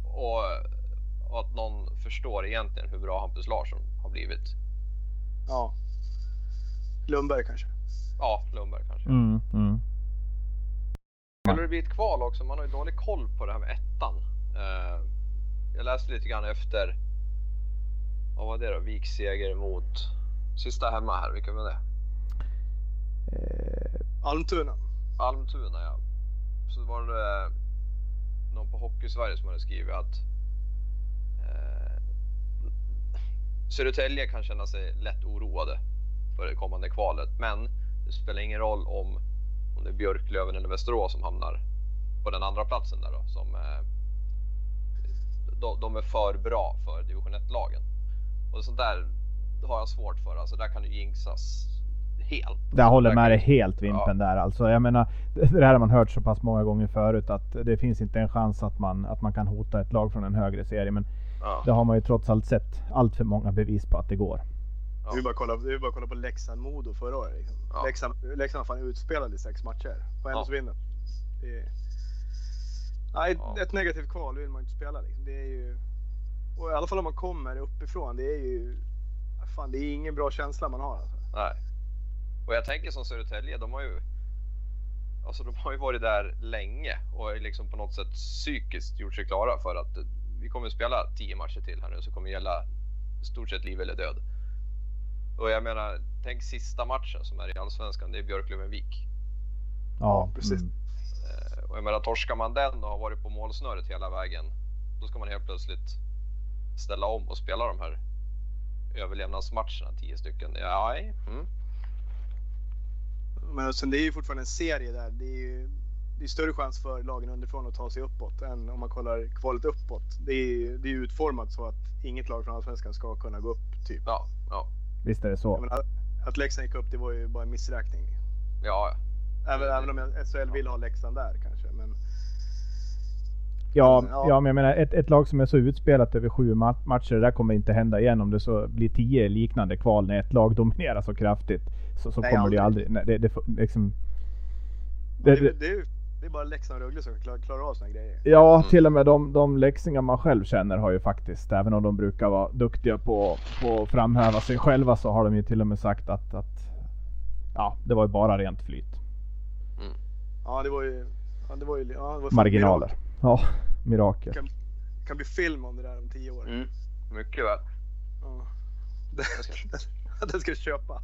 och, och, att någon förstår egentligen hur bra Hampus Larsson har blivit. Ja. Lundberg kanske? Ja, Lundberg kanske. Mm, mm. Skulle det bli ett kval också? Man har ju dålig koll på det här med ettan. Eh, jag läste lite grann efter, vad var det då? Viks seger mot sista hemma här, vilka var det? Eh, Almtuna. Almtuna ja. Så var det någon på Hockeysverige som hade skrivit att eh, Södertälje kan känna sig lätt oroade för det kommande kvalet, men det spelar ingen roll om, om det är Björklöven eller Västerås som hamnar på den andra platsen där då, som eh, de, de är för bra för division 1-lagen. Och sånt där har jag svårt för. Alltså där kan det jinxas helt. Jag håller med dig helt Vimpen ja. där alltså. Jag menar, det här har man hört så pass många gånger förut att det finns inte en chans att man, att man kan hota ett lag från en högre serie. Men ja. det har man ju trots allt sett allt för många bevis på att det går. Ja. Det är bara att kolla, det är bara kolla på Leksand-Modo förra året. Liksom. Ja. Leksand, Leksand fan utspelade i sex matcher. På ändå ja. vinner. Det är, nej, ja. ett negativt kval vill man inte spela. Liksom. Det är ju, och I alla fall om man kommer uppifrån. Det är ju fan, det är ingen bra känsla man har. Alltså. Nej. Och jag tänker som Södertälje, de har ju Alltså de har ju varit där länge och liksom på något sätt psykiskt gjort sig klara för att vi kommer att spela tio matcher till här nu så kommer det gälla stort sett liv eller död. Och jag menar, tänk sista matchen som är i Allsvenskan, det är Björklöven-Vik. Ja, precis. Mm. Eh, och jag menar, torskar man den och har varit på målsnöret hela vägen, då ska man helt plötsligt ställa om och spela de här överlevnadsmatcherna, tio stycken. Ja, mm. Men sen det är ju fortfarande en serie där. Det är ju det är större chans för lagen underifrån att ta sig uppåt än om man kollar kvalet uppåt. Det är, det är utformat så att inget lag från Allsvenskan ska kunna gå upp, typ. Ja, ja. Visst är det så. Menar, att Leksand gick upp, det var ju bara en missräkning. Ja. Även, även om SHL vill ha Leksand där kanske. Men... Ja, ja. ja, men jag menar ett, ett lag som är så utspelat över sju matcher, det där kommer inte hända igen om det så blir tio liknande kval när ett lag dominerar så kraftigt. Så, så nej, kommer aldrig. det ju aldrig... Nej, det, det, liksom, det, det, det, det är bara Leksand och Rögle som klarar, klarar av såna grejer. Ja, mm. till och med de, de leksingar man själv känner har ju faktiskt, även om de brukar vara duktiga på, på att framhäva sig själva, så har de ju till och med sagt att, att ja, det var ju bara rent flyt. Mm. Ja, det var ju... Ja, det var ju ja, det var Marginaler. Mirakel. Ja, mirakel. Kan, kan bli film om det där om tio år. Mm. Mycket väl. Ja. Den ska du köpa.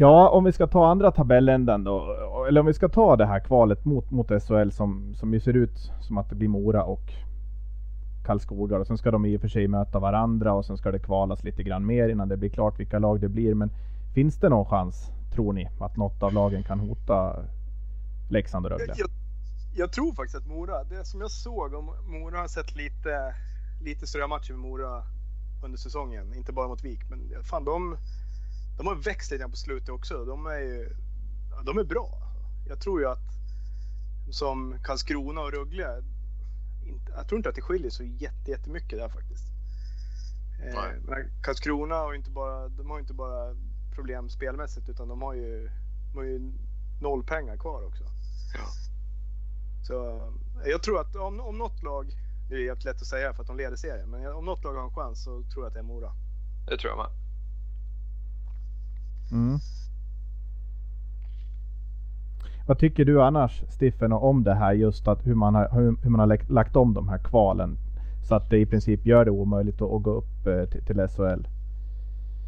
Ja, om vi ska ta andra tabelländan då, eller om vi ska ta det här kvalet mot, mot SHL som, som ju ser ut som att det blir Mora och Karlskoga och sen ska de i och för sig möta varandra och sen ska det kvalas lite grann mer innan det blir klart vilka lag det blir. Men finns det någon chans, tror ni, att något av lagen kan hota Leksand och Rögle? Jag, jag, tror faktiskt att Mora, det som jag såg om Mora har sett lite, lite större matcher med Mora under säsongen, inte bara mot Vik, men fan de de har växt lite på slutet också. De är ju, de är bra. jag tror ju att som Karlskrona och Rögle, inte- jag tror inte att det skiljer så jätte- jättemycket där faktiskt. Eh, Nej. men Karlskrona har inte bara, de har inte bara problem spelmässigt utan de har ju, de har ju noll pengar kvar också. Ja. Så eh, jag tror att om, om något lag, det är jävligt lätt att säga för att de leder serien, men om något lag har en chans så tror jag att det är Mora. Det tror jag med. Mm. Vad tycker du annars Stiffen om det här just att hur man har, hur, man har lagt, om de här kvalen? Så att det i princip gör det omöjligt att, att gå upp eh, till, till SHL.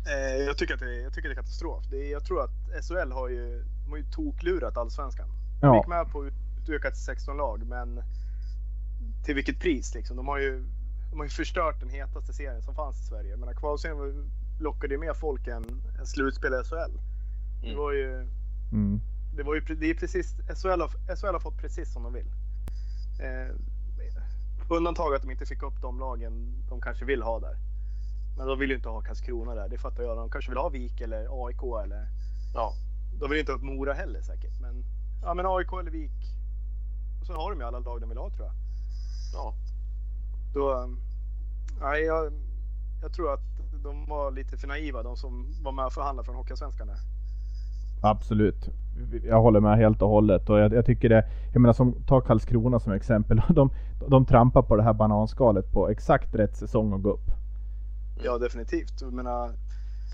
Eh, jag, tycker att det, jag tycker det är katastrof. Det är, jag tror att SHL har ju, de har ju toklurat allsvenskan. De Ja. gick med på att utöka till 16 lag, men till vilket pris liksom? De har ju, de har ju förstört den hetaste serien som fanns i Sverige. Men kvalserien var- lockade ju mer folk än, än slutspel i SHL. Det Mm. var ju, Mm. det var ju det är precis, SHL har, SHL har fått precis som de vill. Eh, undantag att de inte fick upp de lagen de kanske vill ha där. Men de vill ju inte ha Karlskrona där, det fattar jag. De kanske vill ha Vik eller AIK eller... Ja. De vill inte ha upp Mora heller säkert. Men, ja, men AIK eller Vik. Och så har de ju alla lag de vill ha tror jag. Ja. Då, um, nej, jag, jag tror att de var lite för naiva, de som var med och förhandlade från Hockeyallsvenskan där. Absolut. Jag håller med helt och hållet. Och jag, jag tycker det, jag menar som, ta Karlskrona som exempel. De, de trampar på det här bananskalet på exakt rätt säsong att gå upp. Ja, definitivt. Jag menar,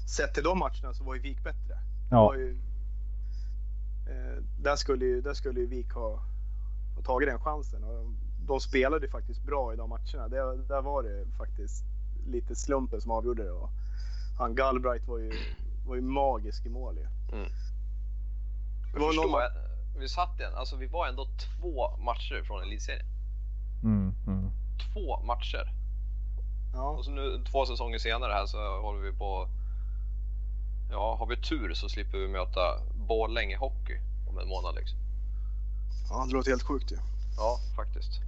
sett till de matcherna så var ju Vik bättre. Ja, ju, eh, där, skulle ju, där skulle ju Vik ha, ha tagit den chansen. Och de spelade ju faktiskt bra i de matcherna. Det, där var det faktiskt lite slumpen som avgjorde det. Och han Galbraith var ju, var ju magisk i mål ju. Mm. Det var någon, vi satt igen, alltså vi var ändå två matcher från elitserien. mm, mm. Två matcher. ja, Och så nu två säsonger senare här så håller vi på... Ja, har vi tur så slipper vi möta Borlänge Hockey om en månad liksom. ja, det låter helt sjukt ju. Ja, faktiskt.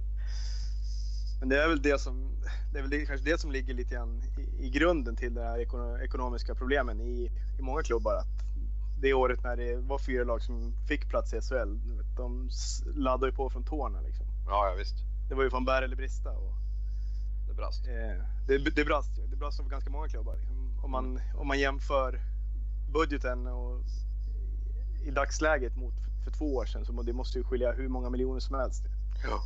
Men det är väl det som, det är väl det, kanske det som ligger lite grann i, i grunden till de här ekono, ekonomiska problemen i, i många klubbar. Att det året när det var fyra lag som fick plats i SHL, de laddade ju på från tårna liksom. Ja, ja visst. Det var ju från bär eller brista. Och, Det brast. eh, det, det brast ju. Det brast för ganska många klubbar. Liksom. Om, man, om man jämför budgeten och i dagsläget mot för, för två år sedan så det måste ju skilja hur många miljoner som helst. Ja.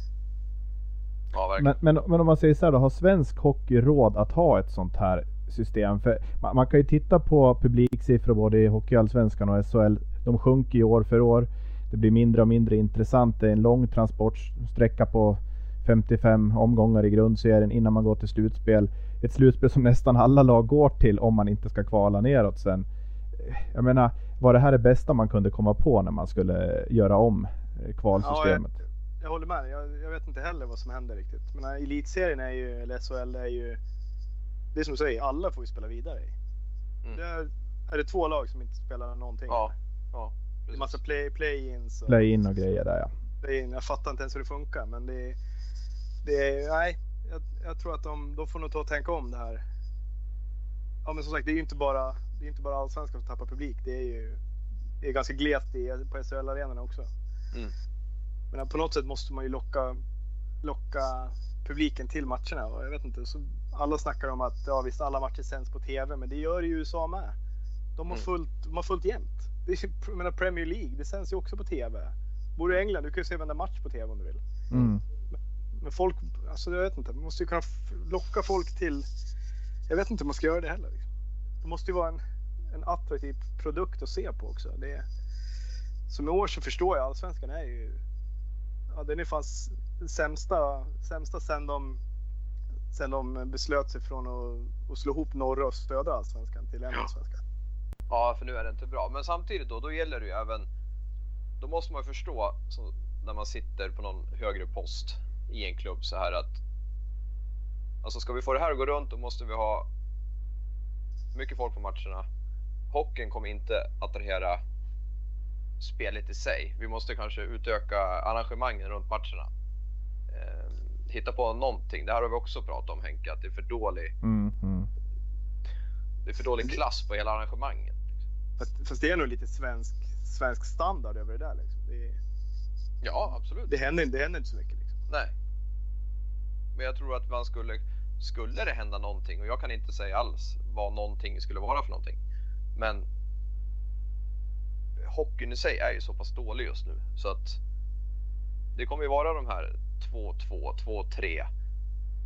Ja. Men, men, men om man säger så här då, har svensk hockey råd att ha ett sånt här system? För man, man kan ju titta på publiksiffror både i Hockeyallsvenskan och SHL. De sjunker ju år för år. Det blir mindre och mindre intressant. Det är en lång transportsträcka på 55 omgångar i grundserien innan man går till slutspel. Ett slutspel som nästan alla lag går till om man inte ska kvala neråt sen. Jag menar, var det här det bästa man kunde komma på när man skulle göra om eh, kvalsystemet? Jag håller med. Jag, jag vet inte heller vad som händer riktigt. Men elitserien är ju, eller SHL är ju, det är som du säger, alla får ju spela vidare i. Mm. Det är, är det två lag som inte spelar någonting? Ja, ja. Det är massa play, play-ins och Play-in och grejer där ja. play-in. Jag fattar inte ens hur det funkar men det, är- det är, nej. Jag, jag tror att de, de får nog ta och tänka om det här. Ja men som sagt, det är ju inte bara, det är inte bara allsvenskan som tappar publik. Det är ju det är ganska glest i, på SHL-arenorna också. Mm. Men på något sätt måste man ju locka, locka publiken till matcherna. Och jag vet inte, så alla snackar om att ja, visst alla matcher sänds på TV, men det gör ju USA med. De har Mm. fullt, de har fullt jämt. Det är, menar Premier League, det sänds ju också på TV. Bor du i England, du kan ju se varenda match på TV om du vill. Mm. Men folk, alltså jag vet inte, man måste ju kunna locka folk till... Jag vet inte hur man ska göra det heller. Liksom. Det måste ju vara en, en attraktiv produkt att se på också. Det är, som i år så förstår jag, Allsvenskan är ju... Ja, den är fan sämsta, sämsta sen de, sen de beslöt sig från att, att slå ihop norra och södra Allsvenskan till en. Allsvenska. Ja, för nu är det inte bra. Men samtidigt då, då gäller det ju även... Då måste man ju förstå, så, när man sitter på någon högre post i en klubb så här att... Alltså ska vi få det här att gå runt då måste vi ha mycket folk på matcherna. Hockeyn kommer inte attrahera spelet i sig. Vi måste kanske utöka arrangemangen runt matcherna. Eh, hitta på någonting. Det här har vi också pratat om Henke, att det är för dålig, Mm, mm. det är för dålig klass på hela arrangemanget. Fast, fast det är nog lite svensk, svensk standard över det där. Liksom. Det, Ja, absolut. det, händer, det händer inte så mycket. Liksom. Nej. Men jag tror att man skulle, skulle det hända någonting och jag kan inte säga alls vad någonting skulle vara för någonting. Men hockeyn i sig är ju så pass dålig just nu så att det kommer ju vara de här 2-2, 2-3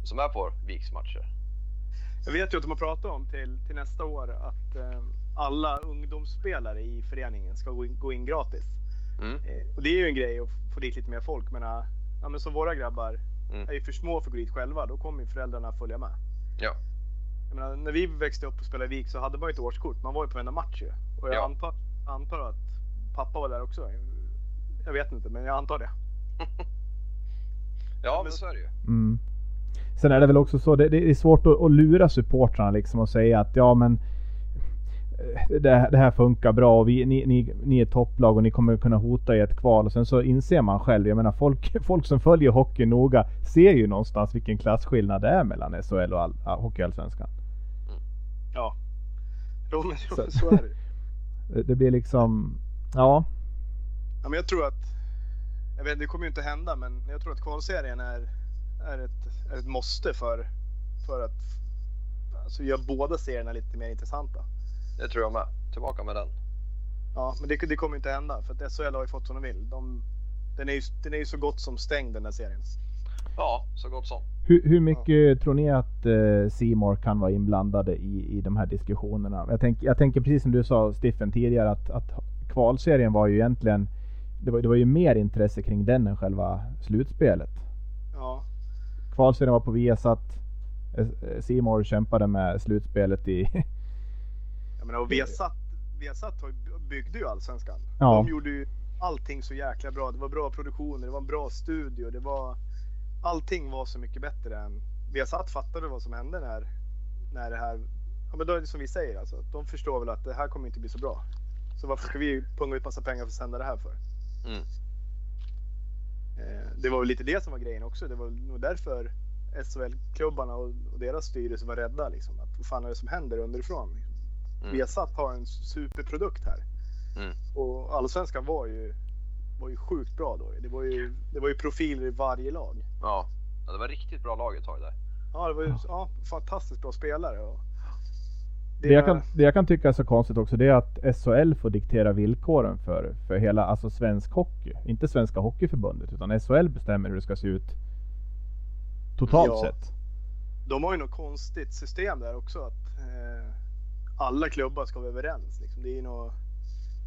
som är på Viks matcher. Jag vet ju att de har pratat om till, till nästa år att eh, alla ungdomsspelare i föreningen ska gå in, gå in gratis. Mm. Eh, och det är ju en grej att få dit lite mer folk. Men, äh, ja, men som våra grabbar Mm. är ju för små för att gå dit själva. Då kommer ju föräldrarna följa med. Ja. Menar, när vi växte upp och spelade i Vik så hade man ju ett årskort. Man var ju på varenda match ju. Och jag Ja. antar, antar att pappa var där också. Jag vet inte, men jag antar det. Ja, men så- är det ju. Mm. Sen är det väl också så, det, det är svårt att, att lura supportrarna liksom och säga att ja men eh, det, det här funkar bra och vi, ni, ni, ni är topplag och ni kommer kunna hota i ett kval. Och sen så inser man själv, jag menar folk, folk som följer hockey noga ser ju någonstans vilken klasskillnad det är mellan SHL och all, all, Hockeyallsvenskan. Ja. Jo, men Så- så är det. Det, det blir liksom, ja. Ja, men jag tror att, jag vet, det kommer ju inte hända, men jag tror att kvalserien är, är, ett, är ett måste för, för att alltså, göra båda serierna lite mer intressanta. Det tror jag med. Tillbaka med den. Ja, men det, det kommer inte hända för att SHL har ju fått som de vill. De, den, är ju, den är ju så gott som stängd den här serien. Ja, så gott som. Hur, hur mycket tror ni att eh, Simor kan vara inblandade i, i de här diskussionerna? Jag, tänk, jag tänker precis som du sa Stiffen tidigare att, att kvalserien var ju egentligen det var, det var ju mer intresse kring den än själva slutspelet. Ja, Kvalserien var på Viasat. eh, Simor kämpade med slutspelet i... jag menar och Viasat, Viasat byggde ju allsvenskan. Ja. De gjorde ju allting så jäkla bra. Det var bra produktioner, det var en bra studio, det var allting var så mycket bättre än Viasat fattade vad som hände när, när det här, ja men då är det som vi säger alltså, de förstår väl att det här kommer inte bli så bra. Så varför ska vi punga ut massa pengar för att sända det här för? Mm. Eh, Det var väl lite det som var grejen också. Det var nog därför SHL-klubbarna och, och deras styrelse var rädda. Liksom, att vad fan är det som händer underifrån? Liksom. Mm. Viasat har en superprodukt här. Mm. Och allsvenskan var ju, var ju sjukt bra då. Det var ju, det var ju profiler i varje lag. Ja. ja, det var riktigt bra lag ett tag där. Ja, det var ju ja, fantastiskt bra spelare. Och Det jag, kan, det jag kan tycka är så konstigt också det är att SHL får diktera villkoren för, för hela, alltså svensk hockey. Inte Svenska Hockeyförbundet utan SHL bestämmer hur det ska se ut totalt Ja. sett. De har ju något konstigt system där också. Att eh, alla klubbar ska vara överens. Liksom. Det är, ju nå-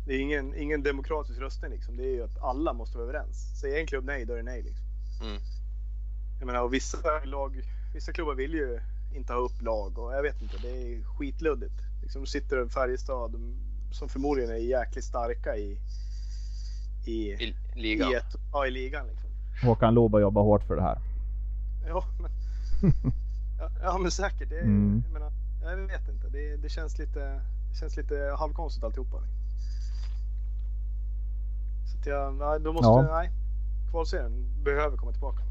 det är ingen, ingen demokratisk röstning. Liksom. Det är ju att alla måste vara överens. Säger en klubb nej, då är det nej. Liksom. Mm. Jag menar, och vissa, lag, vissa klubbar vill ju inte ha upp lag och jag vet inte. Det är skitluddigt. Liksom sitter Färjestad som förmodligen är jäkligt starka i, i, I ligan. i, ett, ja, i ligan. Liksom. Håkan Loob jobbar hårt för det här. Ja, men, ja, ja, men säkert. Det, Mm. jag, menar, jag vet inte. Det, det, känns lite, det känns lite halvkonstigt alltihopa. Så att jag, nej, då måste, Ja. nej. Kvalserien behöver komma tillbaka.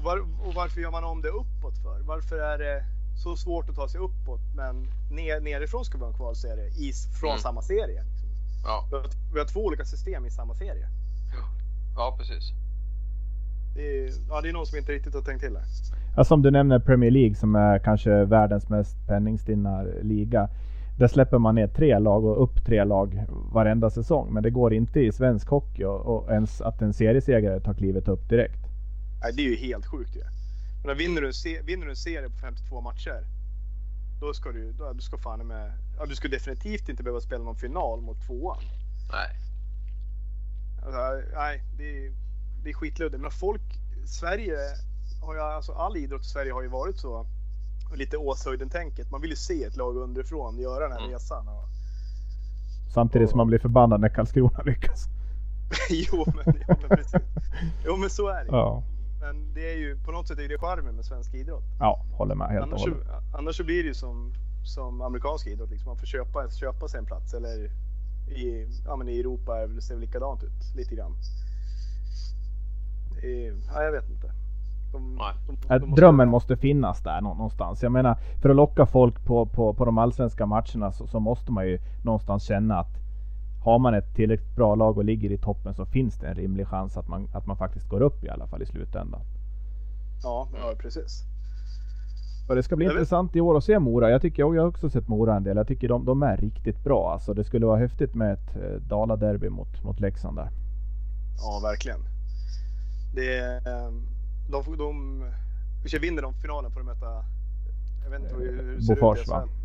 Och, var, och varför gör man om det uppåt för? Varför är det så svårt att ta sig uppåt men ner, nerifrån ska vi ha en kvalserie i, från Mm. samma serie? Liksom. Ja. Vi, har, vi har två olika system i samma serie. ja, precis. Det är, ja, det är någon som inte riktigt har tänkt till här. Ja, som du nämner Premier League som är kanske världens mest penningstinna liga. Där släpper man ner tre lag och upp tre lag varenda säsong. Men det går inte i svensk hockey och, och ens att en seriesegrare tar klivet upp direkt. Nej, det är ju helt sjukt ju. Men vinner, du vinner du en serie på 52 matcher. Då ska du, då, du ska fan med, ja, du ska definitivt inte behöva spela någon final mot tvåan. Nej. Alltså, nej, det är, det är skitluddigt. Men folk, Sverige har ju, alltså all idrott i Sverige har ju varit så. Lite Åshöjden-tänket. Man vill ju se ett lag underifrån göra den här Mm. resan. Och, Samtidigt som man blir förbannad när Karlskrona lyckas. jo, men, jo, men precis. Jo, men så är det. Ja, Men det är ju, på något sätt är det charmen med svensk idrott. ja håller med helt och Annars så, hållet. annars så blir det ju som, som amerikansk idrott. Liksom. Man får köpa, köpa sig en plats. Eller i, ja, men i Europa är det- ser det likadant ut lite grann. Ja, jag vet inte. De, de, de måste- Drömmen måste finnas där nå- någonstans. Jag menar, för att locka folk på, på, på de allsvenska matcherna så, så måste man ju någonstans känna att har man ett tillräckligt bra lag och ligger i toppen så finns det en rimlig chans att man, att man faktiskt går upp i alla fall i slutändan. Ja, ja precis. Och det ska bli intressant i år att se Mora. Jag tycker jag har också sett Mora en del. Jag tycker de, de är riktigt bra. Alltså det skulle vara häftigt med ett eh, Dala-derby mot, mot Leksand där. Ja, verkligen. Det ehm, de, de, de vinner de finalen får de möta, jag vet inte hur, hur det ser Bofors ut? SHL.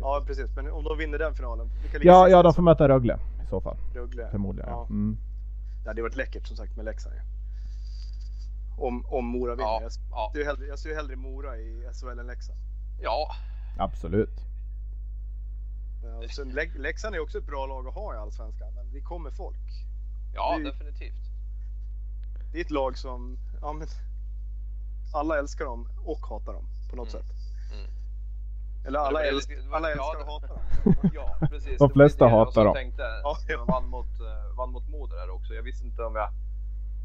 Ja, precis. Men om de vinner den finalen, Ja, ja de får möta Rögle i så fall. Rögle. Förmodligen. Ja. Ja. Mm. Det hade varit läckert som sagt med Leksand. Om, om Mora vinner. Ja, Jag, ja, ser ju hellre, jag ser ju hellre Mora i SHL än Leksand. ja, Absolut. Ja, sen, Lek- Leksand är också ett bra lag att ha i Allsvenskan, men det kommer folk. ja, Det- definitivt. Det är ett lag som, ja men, alla älskar dem och hatar dem på något Mm. sätt. Eller alla, Det var älsk, lite- alla ja, älskar och hatar dem. Ja, precis. De flesta det hatar dem. Tänkte, Ja, ja. de vann mot, eh, vann mot Modo där också. Jag visste inte om jag...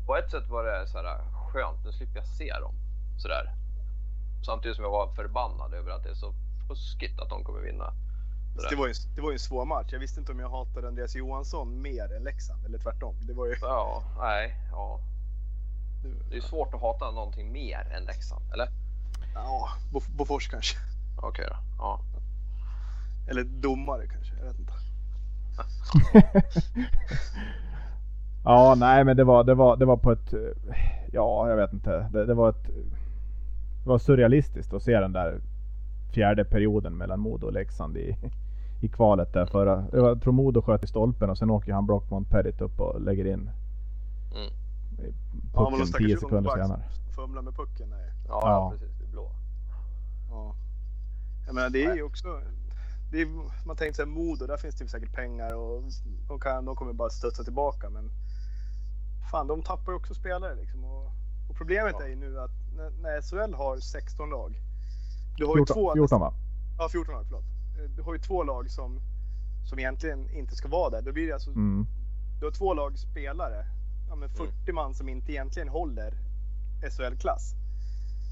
På ett sätt var det så här skönt, nu slipper jag se dem. Sådär. Samtidigt som jag var förbannad över att det är så fuskigt att de kommer vinna. Det var, ju, det var ju en svår match. Jag visste inte om jag hatade Andreas Johansson mer än Leksand, eller tvärtom. Det var ju... Ja, nej, ja. Det är svårt att hata någonting mer än Leksand, eller? Ja, Bof- Bofors kanske. Okej då. Ja. Eller domare kanske, jag vet inte. Ja, nej men det var, det var, det var på ett... Ja, jag vet inte. Det, det var ett... Det var surrealistiskt att se den där fjärde perioden mellan Modo och Leksand i, i kvalet där förra. det var- Jag tror Modo sköt i stolpen och sen åker han Brockmont Pettit upp och lägger in Mm. Ja, pucken stackars 10 sekunder senare. Fumlar med pucken. Nej. Ja, Ja. precis. Det är blå. Ja. Jag menar, det är ju också... Det är, man tänker sig Modo, där finns det ju säkert pengar och de, kan, de kommer bara studsa tillbaka. Men fan, de tappar ju också spelare liksom. Och, och problemet Ja. är ju nu att när, när SHL har 16 lag. Du har ju 14, två... 14 va? Ja, 14 lag, förlåt. Du har ju två lag som, som egentligen inte ska vara där. Då blir det alltså, Mm. du har två lag spelare, ja, men 40 man som inte egentligen håller SHL-klass.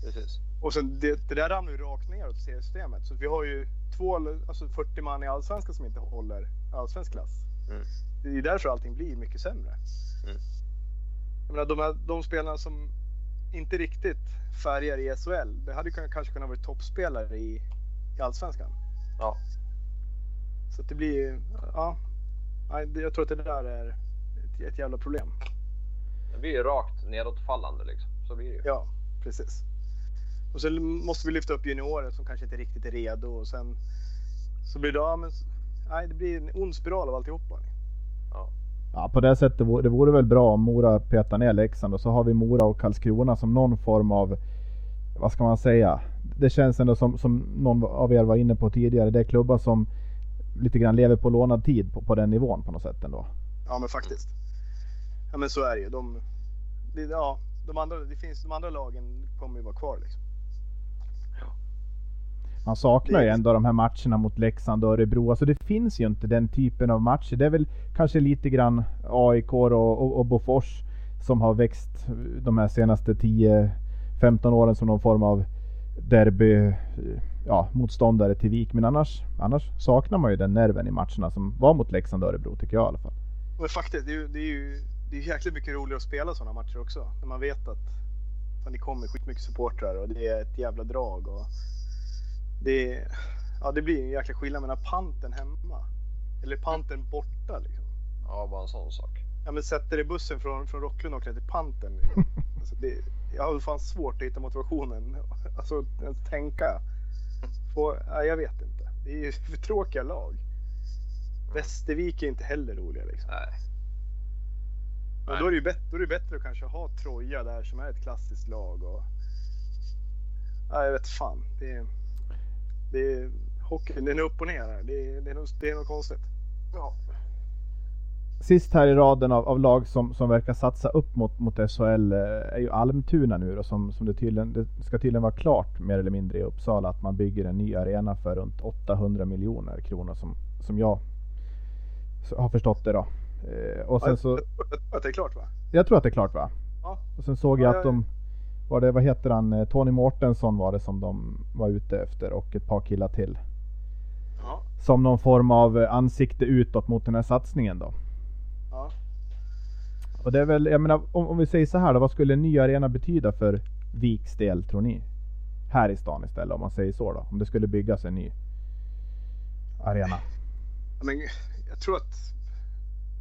Precis. Och sen det, det där ramlar ju rakt neråt i seriesystemet. Så vi har ju två, alltså 40 man i Allsvenskan som inte håller allsvensk klass. Mm. Det är därför allting blir mycket sämre. Mm. Jag menar, de, här, de spelarna som inte riktigt färgar i SHL, det hade kunnat- kanske kunnat vara toppspelare i, i Allsvenskan. Ja. Så det blir ja. Jag tror att det där är ett, ett jävla problem. Det blir ju rakt nedåtfallande liksom. Så blir det ju. Ja, precis. Och så måste vi lyfta upp juniorer som kanske inte riktigt är redo och sen så blir det, ja, men, nej, det blir en ond spiral av alltihopa. Ja, på det sättet vore det vore väl bra om Mora petar ner Leksand och så har vi Mora och Karlskrona som någon form av, vad ska man säga? Det känns ändå som, som någon av er var inne på tidigare, det är klubbar som lite grann lever på lånad tid på, på den nivån på något sätt ändå. Ja, men faktiskt. Ja, men så är det ju. De, det, ja, de, andra, det finns, de andra lagen kommer ju vara kvar liksom. Man saknar ju ändå de här matcherna mot Leksand och Örebro. Alltså det finns ju inte den typen av matcher. Det är väl kanske lite grann AIK och, och, och Bofors som har växt de här senaste 10-15 åren som någon form av derby ja, motståndare till Vik. Men annars, annars saknar man ju den nerven i matcherna som var mot Leksand och Örebro tycker jag i alla fall. Men faktiskt, det är ju, det är ju det är jäkligt mycket roligare att spela sådana matcher också. När man vet att fan, det kommer skitmycket supportrar och det är ett jävla drag. Och det, ja, det blir en jäkla skillnad mellan panten hemma eller panten borta. Liksom. Ja, bara en sån sak. Ja, men sätter dig i bussen från, från Rocklund och åker till panten. Liksom. Alltså, det, jag har fan svårt att hitta motivationen. Alltså ens tänka. Få, ja, jag vet inte. Det är ju för tråkiga lag. Västervik är inte heller roliga liksom. Nej. Men då är det ju bättre, då är det bättre att kanske ha Troja där som är ett klassiskt lag. Och... Ja, jag vet fan. Det är, det är, hockeyn den är upp och ner här. Det är, det är, något, det är något konstigt. Ja. Sist här i raden av, av lag som, som verkar satsa upp mot, mot SHL eh, är ju Almtuna nu då, som, som det, tydligen, det ska tydligen vara klart mer eller mindre i Uppsala att man bygger en ny arena för runt 800 miljoner kronor som, som jag har förstått det då. Eh, och sen så, Jag tror att det är klart va? jag tror att det är klart va? Ja. Och sen såg Ja, jag ja, att de, var det, vad heter han, Eh, Tony Mårtensson var det som de var ute efter och ett par killar till. Ja. som någon form av eh, ansikte utåt mot den här satsningen då. Ja. Och det är väl, jag menar om, om vi säger så här då, vad skulle en ny arena betyda för Viks del tror ni? Här i stan istället om man säger så då. Om det skulle byggas en ny arena. Ja, Men jag tror att,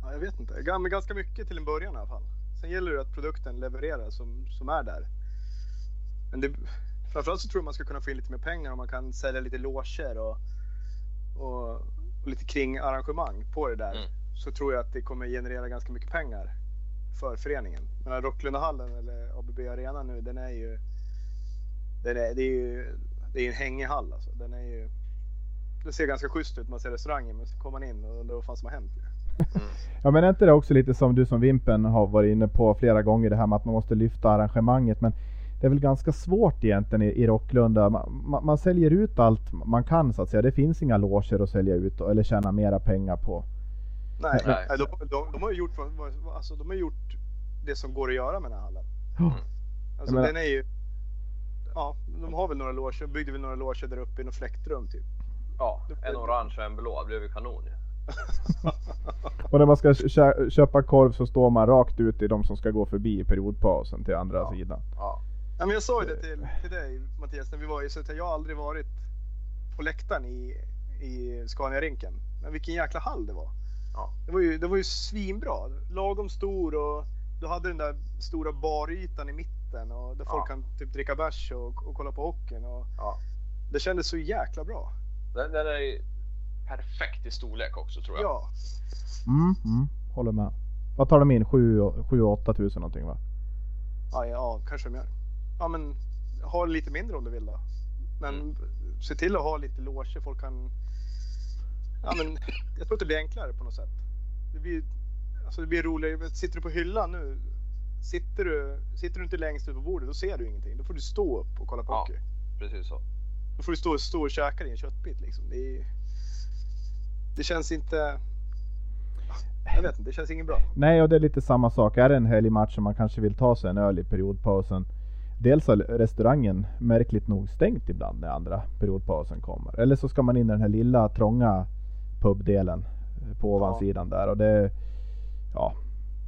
ja, jag vet inte, men ganska mycket till en början i alla fall. Sen gäller det att produkten levererar som, som är där. Men det, framförallt så tror jag man ska kunna få in lite mer pengar om man kan sälja lite loger och, och, och lite kringarrangemang på det där. Mm. Så tror jag att det kommer generera ganska mycket pengar för föreningen. Men Rocklundahallen eller ABB Arena nu, den är ju, den är, det är ju det är en hängig hall alltså. Den är ju, det ser ganska schysst ut, man ser restaurangen men så kommer man in och undrar vad fan som har hänt. Ja men är inte det också lite som du som Vimpen har varit inne på flera gånger det här med att man måste lyfta arrangemanget men det är väl ganska svårt egentligen i, i Rocklunda. Man, man, man säljer ut allt man kan så att säga. Det finns inga loger att sälja ut eller tjäna mera pengar på. Nej, Nej. nej. De, de, de har gjort, alltså, de har gjort det som går att göra med den här hallen. Ja. Alltså, den är ju, ja, de har väl några loger, byggde väl några loger där uppe i något fläktrum typ. Ja, en orange och en blå. Det blev ju kanon ju. Och när man ska kö- köpa korv så står man rakt ut i de som ska gå förbi i periodpausen till andra Ja. sidan. Ja. Ja, men jag sa ju det till, till dig Mattias när vi var i Södertälje. Jag har aldrig varit på läktaren i, i Scania-rinken. Men vilken jäkla hall det var. Ja. Det var ju, det var ju svinbra. Lagom stor och du hade den där stora barytan i mitten och där folk Ja. kan typ dricka bärs och, och kolla på hockeyn. Och Ja. det kändes så jäkla bra. Den, den är ju perfekt i storlek också tror jag. Ja, Mm, mm, håller med. Vad tar de in? 7-8 tusen någonting va? ja, ja kanske de gör. Ja, men ha lite mindre om du vill då. Men Mm. se till att ha lite loger. Folk kan... Ja, men jag tror att det blir enklare på något sätt. Det blir, alltså det blir roligare. Sitter du på hyllan nu. Sitter du, sitter du inte längst ut på bordet då ser du ingenting. Då får du stå upp och kolla på Ja. hockey. Precis så. Då får du stå, stå och käka dig en köttbit liksom. Det, är, det känns inte... Jag vet inte, det känns inget bra. Nej, och det är lite samma sak. Är det en helgmatch och man kanske vill ta sig en öl i periodpausen. Dels har restaurangen märkligt nog stängt ibland när andra periodpausen kommer. Eller så ska man in i den här lilla trånga pubdelen på ovansidan där och det... Ja,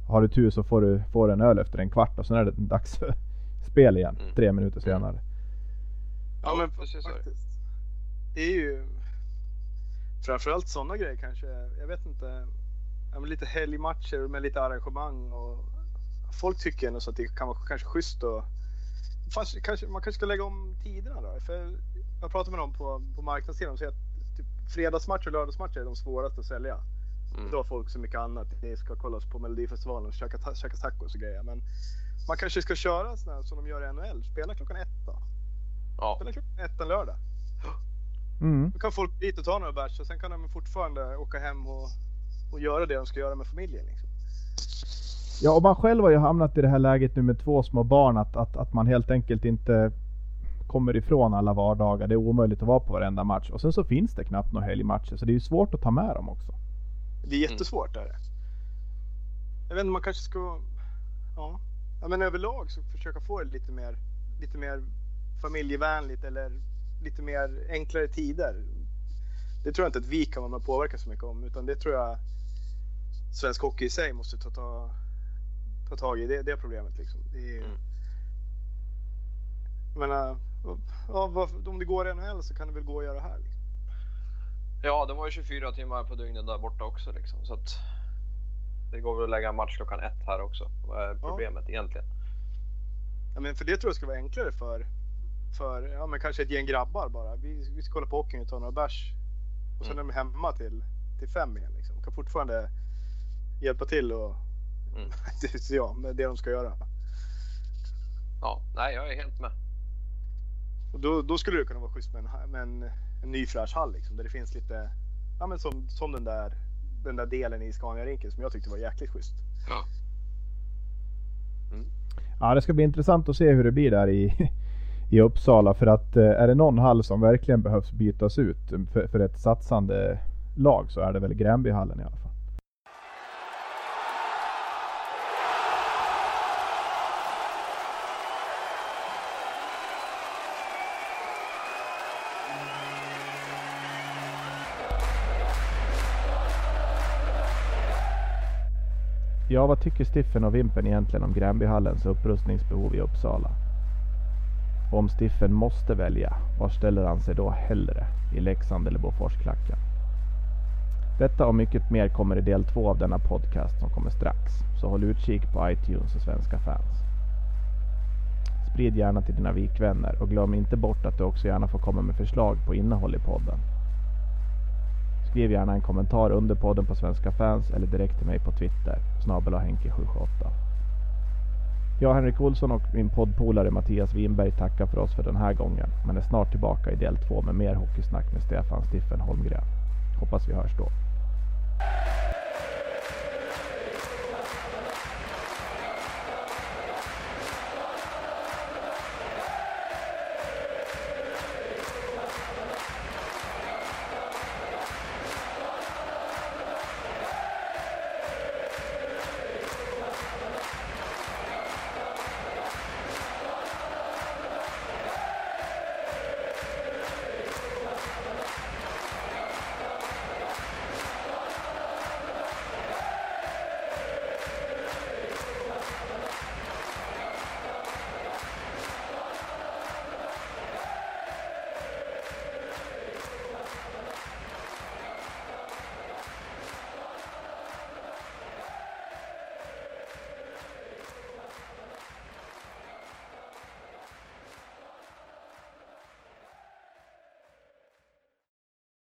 har du tur så får du, får en öl efter en kvart och sen är det dags för spel igen. Mm. Tre minuter senare. Ja, Ja, men precis faktiskt. Det är ju framförallt sådana grejer kanske. Jag vet inte. Ja, lite helgmatcher med lite arrangemang och folk tycker ändå så att det kan vara kanske schysst och fast, kanske, man kanske ska lägga om tiderna då. För jag pratade med dem på, på marknadssidan och säger att typ, fredagsmatcher och lördagsmatcher är de svåraste att sälja. Mm. Då har folk så mycket annat. Det ska kollas på Melodifestivalen och käka, ta- käka tacos och grejer. Men man kanske ska köra sådana här som de gör i NHL. Spela klockan ett då. Ja. Spela klockan ett en lördag. Mm. Då kan folk dit och ta några bärs och sen kan de fortfarande åka hem och, och göra det de ska göra med familjen. Liksom. Ja, och man själv har ju hamnat i det här läget nu med två små barn att, att, att man helt enkelt inte kommer ifrån alla vardagar. Det är omöjligt att vara på varenda match. Och sen så finns det knappt några helgmatcher så det är ju svårt att ta med dem också. Det är jättesvårt. Där. Jag vet inte, man kanske ska... Ja. ja, men överlag så försöka få det lite mer, lite mer familjevänligt eller lite mer enklare tider. Det tror jag inte att vi kan vara med och påverka så mycket om utan det tror jag svensk hockey i sig måste ta, ta, ta tag i. Det, det problemet liksom. Det är, Mm. Jag menar, ja, om det går i NHL så kan det väl gå att göra här. Liksom. Ja, de var ju 24 timmar på dygnet där borta också liksom. Så att det går väl att lägga match klockan ett här också. Vad är problemet egentligen? Ja, men för det tror jag ska vara enklare för, för ja, men kanske ett gäng grabbar bara. Vi, vi ska kolla på hockeyn och ta några bärs. Och sen Mm. är de hemma till, till fem igen. Liksom. Kan fortfarande hjälpa till och Mm. det, ja, med det de ska göra. Ja, nej, jag är helt med. Och då, då skulle det kunna vara schysst med en, med en, en ny fräsch hall liksom, där det finns lite, ja men som, som den där den där delen i Scania-rinken som jag tyckte var jäkligt schysst. Ja. Ja, det ska bli intressant att se hur det blir där i, i Uppsala. För att eh, är det någon hall som verkligen behövs bytas ut för, för ett satsande lag så är det väl Gränbyhallen i alla fall. Ja, vad tycker Stiffen och Vimpen egentligen om Gränbyhallens upprustningsbehov i Uppsala? Och om Stiffen måste välja, var ställer han sig då hellre? I Leksand eller Boforsklacken? Detta och mycket mer kommer i del två av denna podcast som kommer strax. Så håll utkik på iTunes och svenska fans. Sprid gärna till dina vikvänner och glöm inte bort att du också gärna får komma med förslag på innehåll i podden. Skriv gärna en kommentar under podden på Svenska fans eller direkt till mig på Twitter, snabel Henke778. Jag, Henrik Olsson och min poddpolare Mattias Winberg tackar för oss för den här gången, men är snart tillbaka i del två med mer hockeysnack med Stefan Stiffen Holmgren. Hoppas vi hörs då.